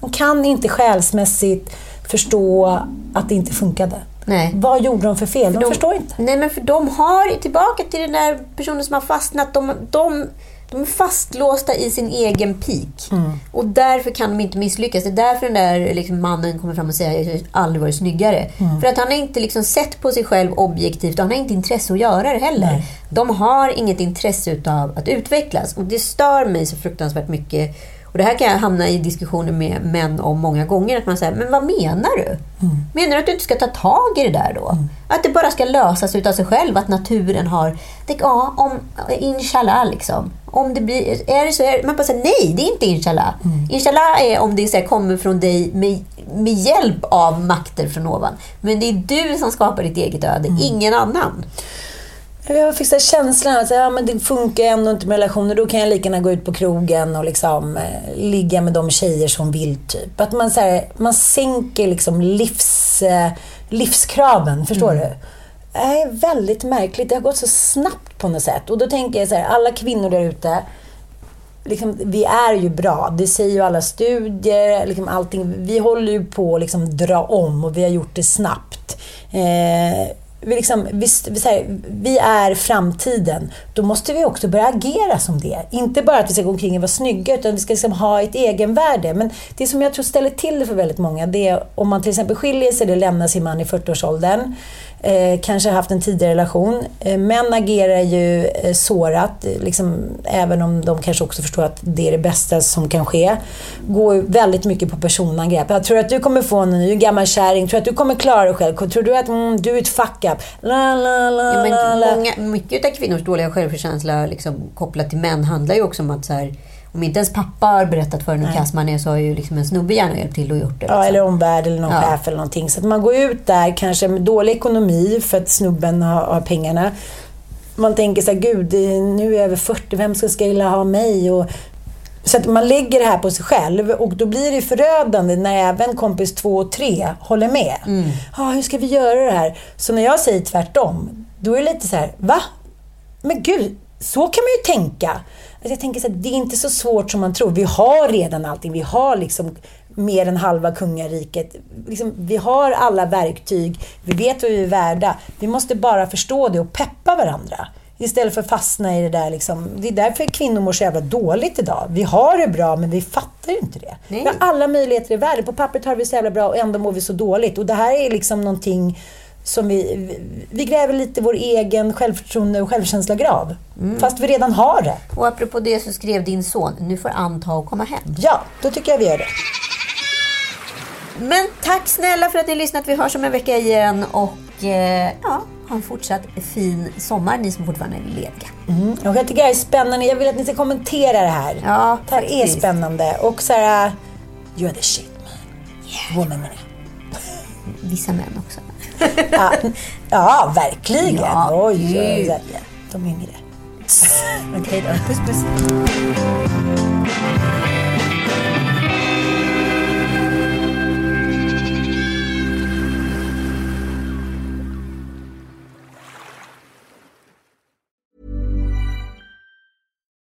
S2: De kan inte själsmässigt förstå att det inte funkade.
S3: Nej.
S2: Vad gjorde de för fel? För de, de, förstår inte.
S3: Nej, men för de har, tillbaka till den där personen som har fastnat, de, de de är fastlåsta i sin egen peak. Mm. Och därför kan de inte misslyckas. Det är därför den där liksom, mannen kommer fram och säger att jag aldrig varit snyggare. Mm. För att han har inte liksom, sett på sig själv objektivt och han har inte intresse att göra det heller. Nej. De har inget intresse av att utvecklas. Och det stör mig så fruktansvärt mycket och Det här kan jag hamna i diskussioner med män om många gånger. Att man säger, men vad menar du? Mm. Menar du att du inte ska ta tag i det där då? Mm. Att det bara ska lösas utav sig själv? Att naturen har... Det, ja, om, inshallah liksom. Om det blir... Är det så? Är, man bara säger nej, det är inte inshallah. Mm. Inshallah är om det så här, kommer från dig med, med hjälp av makter från ovan. Men det är du som skapar ditt eget öde, mm. ingen annan.
S2: Jag fick så känslan att ja, men det funkar ändå inte med relationer. Då kan jag lika gärna gå ut på krogen och liksom, eh, ligga med de tjejer som vill. Typ. Att man, så här, man sänker liksom livs, eh, livskraven, förstår mm. du? är väldigt märkligt. Det har gått så snabbt på något sätt. Och då tänker jag så här, alla kvinnor där ute, liksom, vi är ju bra. Det säger ju alla studier. Liksom allting. Vi håller ju på att liksom dra om och vi har gjort det snabbt. Eh, vi, liksom, vi, vi, här, vi, är framtiden. Då måste vi också börja agera som det. Inte bara att vi ska gå omkring och vara snygga, utan vi ska liksom ha ett egenvärde. Men det som jag tror ställer till det för väldigt många, det är om man till exempel skiljer sig eller lämnar sin man i 40-årsåldern eh, kanske haft en tidigare relation. Eh, män agerar ju eh, sårat, liksom, även om de kanske också förstår att det är det bästa som kan ske. Går väldigt mycket på personangrepp. Jag tror att du kommer få en ny gammal kärring, tror att du kommer klara dig själv, tror du att mm, du är ett fuck up? La, la, la,
S3: ja, men många, mycket av kvinnors dåliga självkänsla liksom, kopplat till män handlar ju också om att så här, om inte ens pappa har berättat för en hur kass man är så har ju liksom en snubbe gärna hjälpt till och gjort det. Liksom.
S2: Ja, eller omvärld eller någon ja. chef eller någonting. Så att man går ut där kanske med dålig ekonomi för att snubben har, har pengarna. Man tänker så här, gud, nu är jag över 40, vem ska, ska vilja ha mig? Och, så att man lägger det här på sig själv och då blir det förödande när även kompis två och tre håller med. Mm. Ah, hur ska vi göra det här? Så när jag säger tvärtom, då är det lite så här, va? Men gud, så kan man ju tänka. Alltså jag tänker så här, det är inte så svårt som man tror. Vi har redan allting. Vi har liksom mer än halva kungariket. Liksom, vi har alla verktyg. Vi vet vad vi är värda. Vi måste bara förstå det och peppa varandra. Istället för att fastna i det där. Liksom. Det är därför kvinnor mår så jävla dåligt idag. Vi har det bra, men vi fattar inte det. Nej. Vi har alla möjligheter i världen. På pappret har vi så jävla bra och ändå mår vi så dåligt. Och det här är liksom någonting som vi, vi gräver lite vår egen självförtroende och självkänsla-grav. Mm. Fast vi redan har det.
S3: Och apropå det så skrev din son, nu får Ann ta och komma hem.
S2: Ja, då tycker jag vi gör det.
S3: Men tack snälla för att ni har lyssnat. Vi hörs om en vecka igen. Och eh, ja, ha en fortsatt fin sommar, ni som fortfarande är lediga.
S2: Mm. Och jag tycker det är spännande. Jag vill att ni ska kommentera det här.
S3: Ja,
S2: det här är spännande. Och så här, you're the shit man. Yeah. Woman
S3: Vissa män också
S2: ja, ja, verkligen. Ja, oj, oj, De yngre. Okej då. Puss, puss.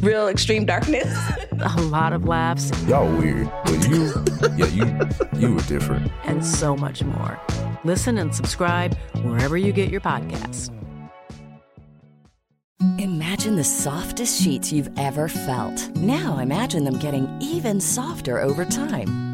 S7: real extreme darkness.
S8: a lot of laughs.
S9: Y'all weird, but you, yeah, you, you were different.
S8: And so much more. Listen and subscribe wherever you get your podcasts.
S10: Imagine the softest sheets you've ever felt. Now imagine them getting even softer over time.